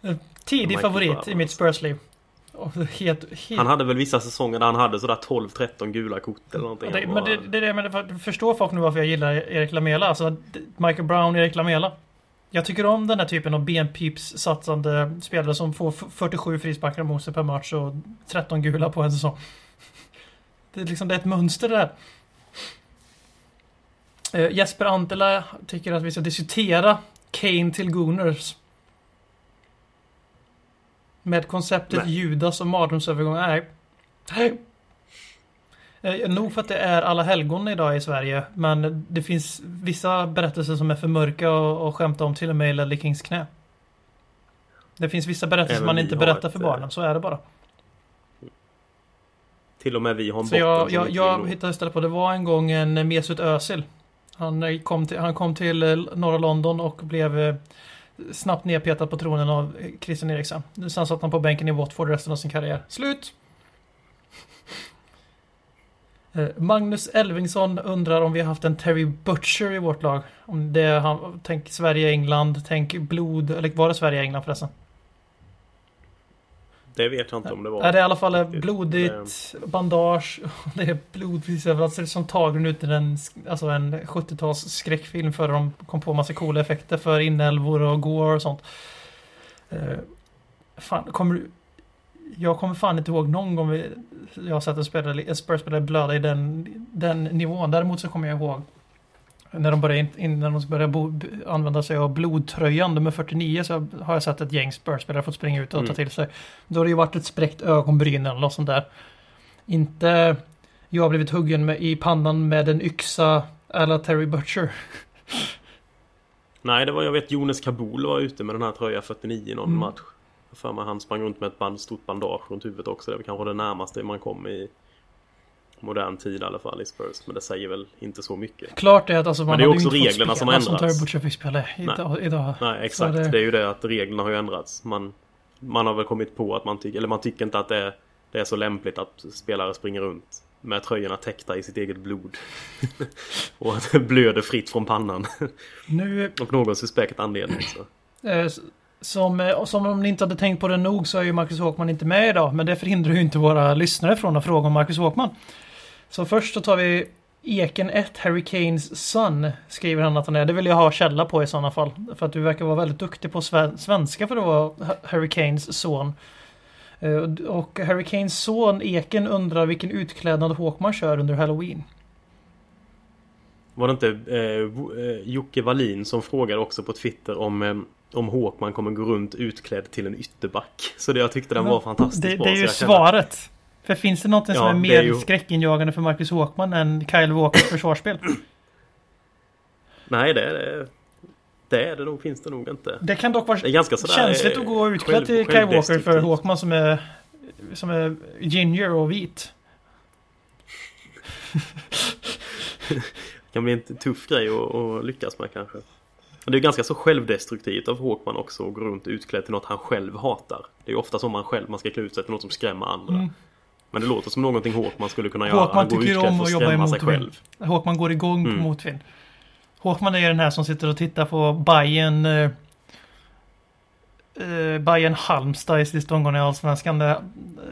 Tidig Michael favorit Brown, i mitt alltså. Spurs-liv. Och Helt, helt Han hade väl vissa säsonger där han hade sådär 12-13 gula kort eller någonting. det, Han men det, det är det, men det förstår folk nu varför jag gillar Erik Lamela. Alltså Michael Brown, Erik Lamela. Jag tycker om den här typen av benpips-satsande spelare som får f- 47 frisparkar mot sig per match och 13 gula på en säsong. Det är liksom det är ett mönster där. Eh, Jesper Antela tycker att vi ska diskutera Kane till Gooners. Med konceptet Nej. Judas och mardrömsövergång. Nej. Nej. Eh, nog för att det är alla helgon idag i Sverige. Men det finns vissa berättelser som är för mörka och, och skämta om till och med i Ledley Kings knä. Det finns vissa berättelser Även man inte berättar ett, för eh, barnen. Så är det bara. Till och med vi har en Så jag, jag, jag hittade istället på det var en gång en Mesut Özil. Han eh, kom till, han kom till eh, norra London och blev eh, snabbt nedpetad på tronen av eh, Christian Eriksen. Sen satt han på bänken i Watford resten av sin karriär. Slut! Eh, Magnus Elvingsson undrar om vi har haft en Terry Butcher i vårt lag. Om det är han, tänk Sverige-England, tänk blod, eller var det Sverige-England förresten? Det vet jag inte om det var. Ja, det är i alla fall eh, blodigt, bandage, det är blod precis överallt. Det ser ut som tagen ut i en, alltså en 70-tals skräckfilm för de kom på massa coola effekter för inälvor och gore och sånt. Eh, fan, kommer du... Jag kommer fan inte ihåg någon gång vi, jag har sett en, spelare, en Spurs-spelare blöda i den, den nivån. Däremot så kommer jag ihåg När de började, in, innan de började bo, använda sig av blodtröjan nummer 49 så har jag sett ett gäng Spurs-spelare fått springa ut och ta Mm. till sig. Då har det ju varit ett spräckt ögonbryn eller något sånt där. Inte jag har blivit huggen med, i pannan med en yxa eller Terry Butcher. Nej, det var jag vet Jonas Kabul var ute med den här tröja 49 i någon Mm. match. För mig han sprang runt med ett band, stort bandage runt huvudet också. Det var kanske det närmaste man kom i modern tid i alla fall i Spurs. Men det säger väl inte så mycket. Klart är att alltså, man det är också reglerna som som ändrats. Terry Butcher fick spela idag. idag. Nej, exakt. Så Det... är ju det att reglerna har ju ändrats. Man, man har väl kommit på att man tycker, eller man tycker inte att det är, det är så lämpligt att spelare springer runt med tröjorna täckta i sitt eget blod. och att det blöder fritt från pannan. Nu Av någon suspekt anledning. Så. Som, eh, som om ni inte hade tänkt på det nog så är ju Marcus Håkman inte med idag. Men det förhindrar ju inte våra lyssnare från att fråga om Marcus Håkman. Så först så tar vi Eken 1 Harry Kanes Son. Skriver han att han är. Det vill jag ha källa på i sådana fall. För att du verkar vara väldigt duktig på svenska för att vara Harry Kanes son. Eh, och- Harry Kanes son Eken undrar vilken utklädnad Håkman kör under Halloween. Var det inte eh, eh, Jocke Wallin som frågade också på Twitter om eh, om Håkman kommer gå runt utklädd till en ytterback. Så det, jag tyckte den var fantastiskt det, bra. det är ju jag kände- svaret. För finns det någonting som Ja, är det mer är ju- skräckinjagande för Marcus Håkman än Kyle Walkers försvarsspel? Nej, det är det. Det är det nog, finns det nog inte. Det kan dock vara Det är ganska sådär... känsligt eh, att gå utklädd själv- till Kyle Walker för. Håkman som är, som är ginger och vit. Det kan bli en tuff grej att, att lyckas med kanske. Men det är ganska så självdestruktivt av Håkman också att gå runt utklädd till något han själv hatar. Det är ju ofta så man själv, man ska klä ut sig till något som skrämmer andra. Mm. Men det låter som någonting Håkman skulle kunna göra. Håkman tycker ju om att jobba i motvind. Håkman går igång Mm. på motvind. Håkman är den här som sitter och tittar på Bayern eh, eh, Bayern Halmstad i sista omgången i Allsvenskan där, eh,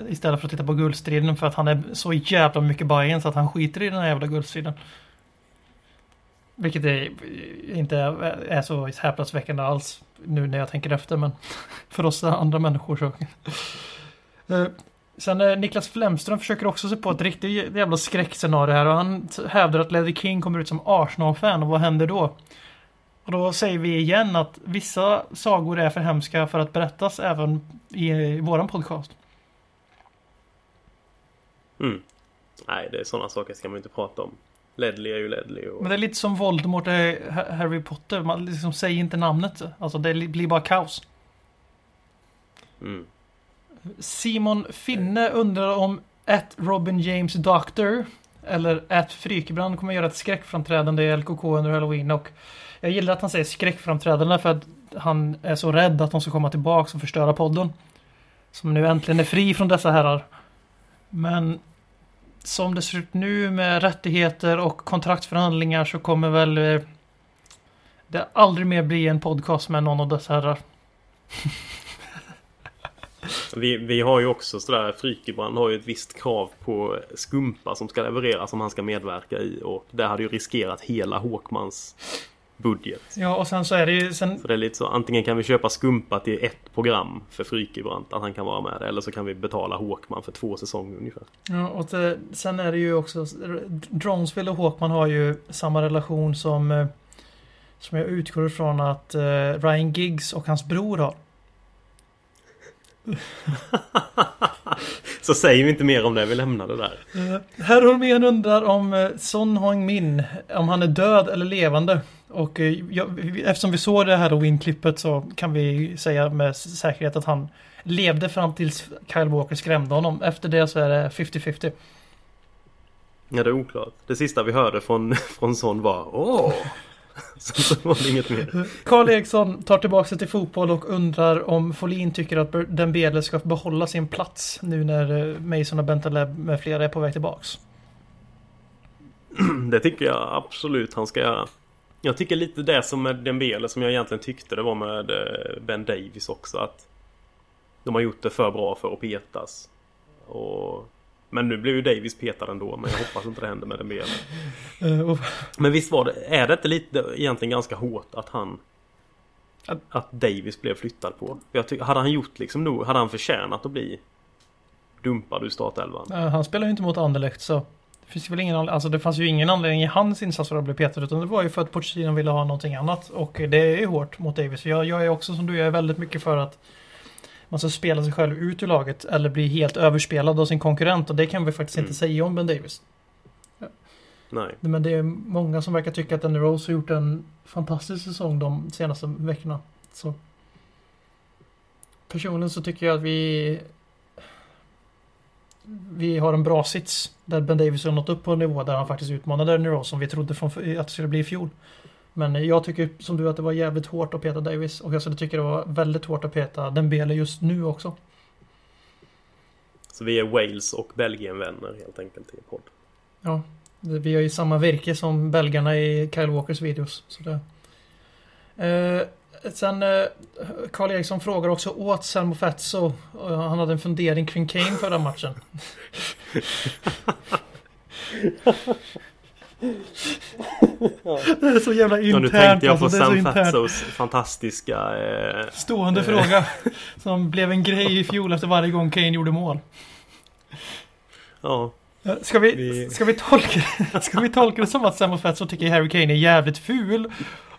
istället för att titta på guldstriden för att han är så jävla mycket Bayern så att han skiter i den här jävla guldstriden. Vilket är, inte är, så häpnadsväckande alls nu när jag tänker efter men för oss andra människor så. Eh, sen eh, Niklas Flemström försöker också se på ett riktigt jävla skräckscenario här och han hävdar att Ledley King kommer ut som Arsenal-fan och vad händer då? Och då säger vi igen att vissa sagor är för hemska för att berättas även i, i våran podcast. Mm. Nej, det är sådana saker ska man inte prata om. Ledley är ju Ledley och... Men det är lite som Voldemort är Ha- Harry Potter. Man liksom säger inte namnet. Alltså det li- blir bara kaos. Mm. Simon Finne undrar om ett Robin James Doctor eller ett Frykebrand kommer göra ett skräckframträdande i LKK under Halloween och jag gillar att han säger skräckframträdande för att han är så rädd att de ska komma tillbaks och förstöra podden. Som nu äntligen är fri från dessa herrar. Men som det ser ut nu med rättigheter och kontraktsförhandlingar så kommer väl eh, det aldrig mer bli en podcast med någon av dessa herrar. Vi, vi har ju också sådär, Frykebrand har ju ett visst krav på skumpa som ska levereras som han ska medverka i och det hade ju riskerat hela Håkmans budget. Ja, och sen så är det ju sen Så det är lite så, antingen kan vi köpa skumpa till ett program för Frykebrand, att han kan vara med eller så kan vi betala Håkman för två säsonger ungefär. Ja, och det, sen är det ju också Dronesville och Håkman har ju samma relation som eh, som jag utgår ifrån att eh, Ryan Giggs och hans bror har. Så säger vi inte mer om det, vi lämnar det där. Uh, Herr Holmén undrar om Son Heung-min, om han är död eller levande. Och eh, ja, eftersom vi såg det här Halloween-klippet så kan vi säga med säkerhet att han levde fram tills Kyle Walker skrämde honom. Efter det så är det 50-50. Ja, det är oklart. Det sista vi hörde från, från Son var Åh! Så, så var det inget mer. Karl Eriksson tar tillbaka sig till fotboll och undrar om Folin tycker att Dembele ska behålla sin plats nu när eh, Mason och Bentaleb med flera är på väg tillbaks. Det tycker jag absolut han ska göra. Jag tycker lite det som med Dembele som jag egentligen tyckte det var med eh, Ben Davis också att de har gjort det för bra för att petas. Och... Men nu blev ju Davis petad ändå men jag hoppas inte det händer med Dembele. Eh, Men visst var det, är det inte lite egentligen ganska hårt att han Att- Davis blev flyttad på? Jag tycker, hade han gjort liksom nog, hade han förtjänat att bli dumpad ur startelvan? han spelar ju inte mot Anderlecht så Det, finns väl ingen, alltså det fanns ju ingen anledning i hans insats för att bli petad utan det var ju för att Pochettino ville ha någonting annat. Och det är ju hårt mot Davis. Jag, jag är också som du, jag är väldigt mycket för att man ska spela sig själv ut ur laget eller bli helt överspelad av sin konkurrent och det kan vi faktiskt Mm. inte säga om Ben Davis. Nej. Men det är många som verkar tycka att Danny Rose har gjort en fantastisk säsong de senaste veckorna. Så. Personligen så tycker jag att vi vi har en bra sits där Ben Davis har nått upp på en nivå där han faktiskt utmanade Rose som vi trodde från, att det skulle bli i fjol. Men jag tycker som du att det var jävligt hårt att peta Davis och jag skulle tycka det var väldigt hårt att peta Dembele just nu också. Så vi är Wales och Belgien-vänner helt enkelt i podd. Ja, vi har ju samma virke som belgarna i Kyle Walkers videos. Så det. Eh, sen eh, Karl Eriksson frågar också åt Selmo Fetso. och Han hade en fundering kring Kane förra matchen. Det är så jävla Ja, nu internt tänkte jag på alltså. Det är så Sam internt. Fatsos fantastiska... Eh, Stående fråga. Som blev en grej i fjol efter varje gång Kane gjorde mål. ja, Eh, Ska vi, Vi- ska vi, tolka, ska vi tolka det som att Sam Fetso tycker Harry Kane är jävligt ful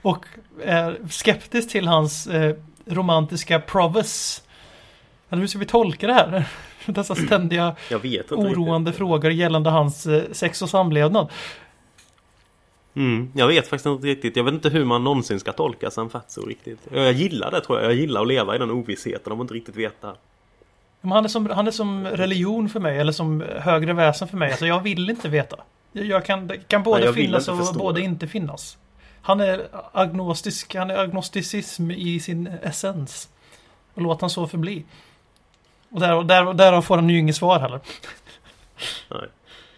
och är skeptisk till hans eh, romantiska prowess? Eller hur ska vi tolka det här? Dessa ständiga oroande riktigt. frågor gällande hans eh, sex och samlevnad. Mm, jag vet faktiskt inte riktigt. Jag vet inte hur man någonsin ska tolka Sam Fatso riktigt. Jag gillar det tror jag. Jag gillar att leva i den ovissheten om att inte riktigt veta. Men han, är som, han är som religion för mig eller som högre väsen för mig. Alltså jag vill inte veta. Jag, kan, kan både Nej, finnas och både det. inte finnas. Han är agnostisk, han är agnosticism i sin essens. Och låt han så förbli. Och där, där, därav får han ju inget svar heller. Nej.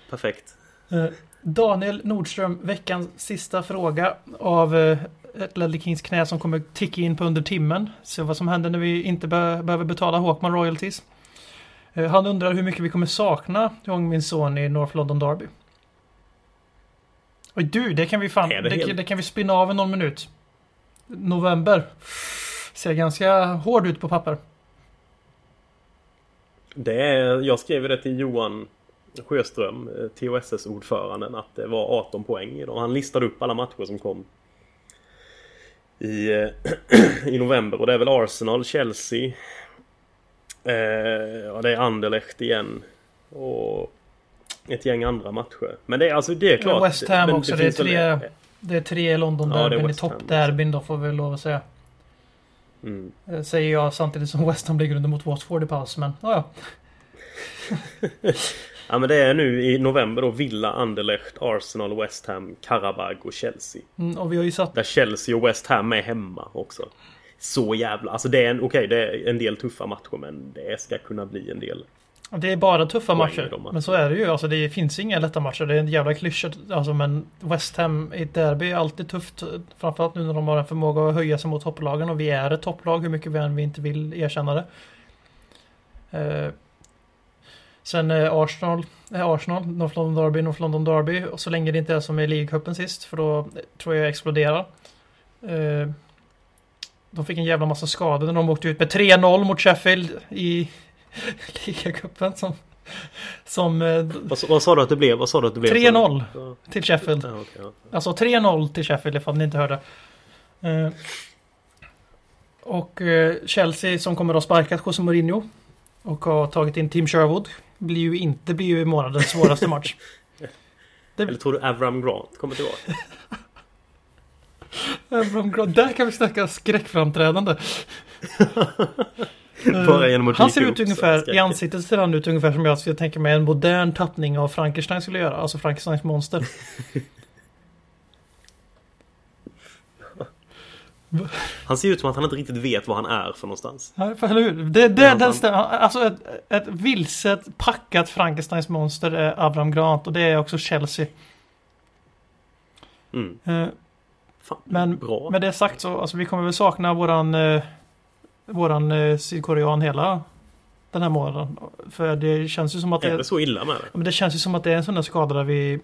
Perfekt. Eh, Daniel Nordström, veckans sista fråga av eh, ett Ledley Kings knä som kommer ticka in på under timmen. Se vad som händer när vi inte be- behöver betala Hawkman royalties. Eh, Han undrar hur mycket vi kommer sakna Jong Min Son i North London Derby. Oj du, det kan vi fan... Det, det det, kan vi spinna av i någon minut. November. Ser ganska hård ut på papper. Det är, jag skrev det till Johan Sjöström, eh, THSS-ordföranden, att det var 18 poäng idag. Han listade upp alla matcher som kom i, eh, i november och det är väl Arsenal, Chelsea, eh, ja, det är Anderlecht igen och ett gäng andra matcher. Men det är alltså det är klart. West Ham också, det är finns väl- tre- Det är tre London Ja, det är derbyn i toppderbyn då får vi lov att säga. Mm. Eh, Säger jag samtidigt som West Ham ligger under mot Watford i paus, men ja, ja. Ja men det är nu i november då Villa, Anderlecht, Arsenal, West Ham, Karabag och Chelsea. Mm, Och vi har ju satt... Där Chelsea och West Ham är hemma också. Så jävla... Alltså det är en... Okej, det är en del tuffa matcher men det ska kunna bli en del. Det är bara tuffa matcher. de matcherna. Men så är det ju. Alltså det finns inga lätta matcher. Det är en jävla klyscha. Alltså men West Ham i ett derby är alltid tufft. Framförallt nu när de har en förmåga att höja sig mot topplagen. Och vi är ett topplag hur mycket vi än vi inte vill erkänna det. Eh, sen eh, Arsenal, eh, Arsenal, North London Derby, North London Derby. Och så länge det inte är som i League-cupen sist. För då tror jag jag exploderar. Eh, de fick en jävla massa skador när de åkte ut med 3-0 mot Sheffield i ligacupen som, som eh, Vad, vad sa du att det blev? Vad sa du att det blev? 3-0 Ja, till Sheffield. ja, okej, ja. Alltså 3-0 till Sheffield ifall ni inte hörde. Eh, och eh, Chelsea som kommer att ha sparkat José Mourinho och har tagit in Tim Sherwood blir ju inte blir ju månadens svåraste match. Eller tror du Avram Grant kommer tillbaka? Abraham Grant, Där kan vi snacka skräckframträdande. Eh, Bara genom att han ser ut ungefär, i ansiktet ser han ut ungefär som jag skulle tänka mig en modern tappning av Frankenstein skulle göra. Alltså Frankensteins monster. Han ser ut som att han inte riktigt vet vad han är för någonstans. Ja, eller hur? Det, det, den han- stämmer. Alltså ett, ett vilset packat Frankensteins monster är Abraham Grant och det är också Chelsea. Mm. Eh, Fan, Men bra. med det sagt så, alltså vi kommer väl sakna våran, eh, våran eh, sydkorean hela den här månaden. För det känns ju som att Är det, det så illa med det? Men det känns ju som att det är en sån där skada där vi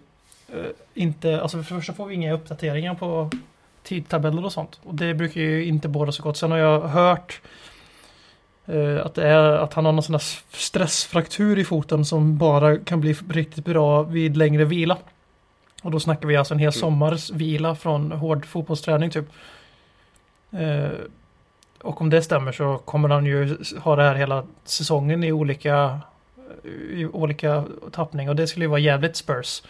eh, inte, alltså för det första får vi inga uppdateringar på tidtabeller och sånt. Och det brukar ju inte båda så gott. Sen har jag hört Eh, att, det är, att han har någon sån här stressfraktur i foten som bara kan bli riktigt bra vid längre vila. Och då snackar vi alltså en hel sommars vila från hård fotbollsträning typ. Eh, och om det stämmer så kommer han ju ha det här hela säsongen i olika i olika tappning och det skulle ju vara jävligt Spurs.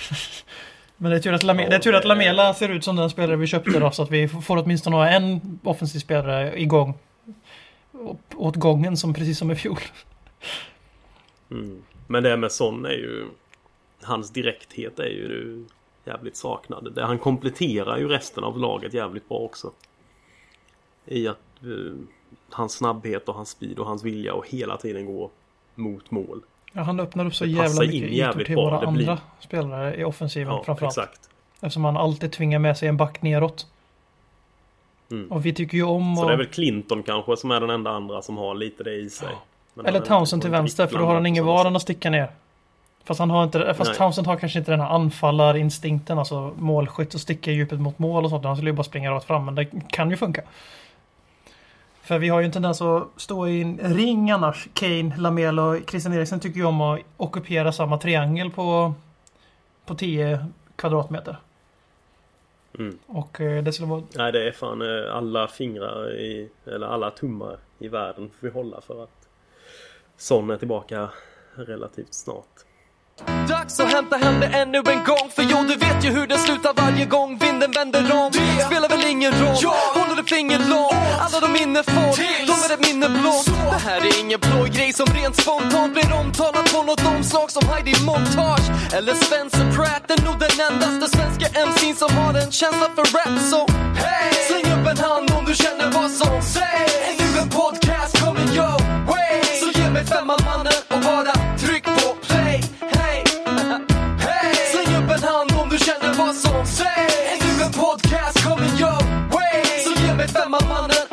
Men det är tur att, Lame- det är tur att Lamela ser ut som den spelare vi köpte då så att vi får åtminstone ha en offensiv spelare igång. Åt gången som precis som i fjol. Mm. Men det med Son är ju... Hans direkthet är ju jävligt saknad. Han kompletterar ju resten av laget jävligt bra också. I att eh, hans snabbhet och hans speed och hans vilja och hela tiden gå mot mål. Ja, han öppnar upp så Det jävla mycket ytor till våra andra blir- spelare i offensiven Ja, framförallt. exakt. Eftersom han alltid tvingar med sig en back neråt. Mm. Och vi tycker ju om Så att... det är väl Clinton kanske som är den enda andra som har lite det i sig. Men Eller Townsend till vänster för då har han ingen varan att sticka ner. Fast han har inte, fast Nej. Townsend har kanske inte den här anfallarinstinkten, alltså målskytt och sticka i djupet mot mål och sånt. Han skulle ju bara springa rakt fram, men det kan ju funka. För vi har ju en tendens att stå i en ring annars. Kane, Lamela och Christian Eriksen tycker ju om att ockupera samma triangel på, på 10 kvadratmeter. Mm. Och eh, det skulle vara... Nej det är fan eh, alla fingrar i, eller alla tummar i världen får vi hålla för att Son är tillbaka relativt snart. Dags att hämta hem det ännu en gång. För jo, du vet ju hur det slutar varje gång vinden vänder om. Det spelar väl ingen roll. Håller du finger långt Alla de minne får De är ett minne blått Det här är ingen plojgrej som rent spontant blir omtalat på något omslag som Heidi Montage Eller Spencer Pratt. Är nog den endaste svenska MC'n som har en känsla för rap så hey! Släng upp en hand om du känner vad som sägs. Är nu en podcast coming your way. Så ge mig femman mannen och bara som sägs. Nu en podcast coming your way. Så ge mig femman mannen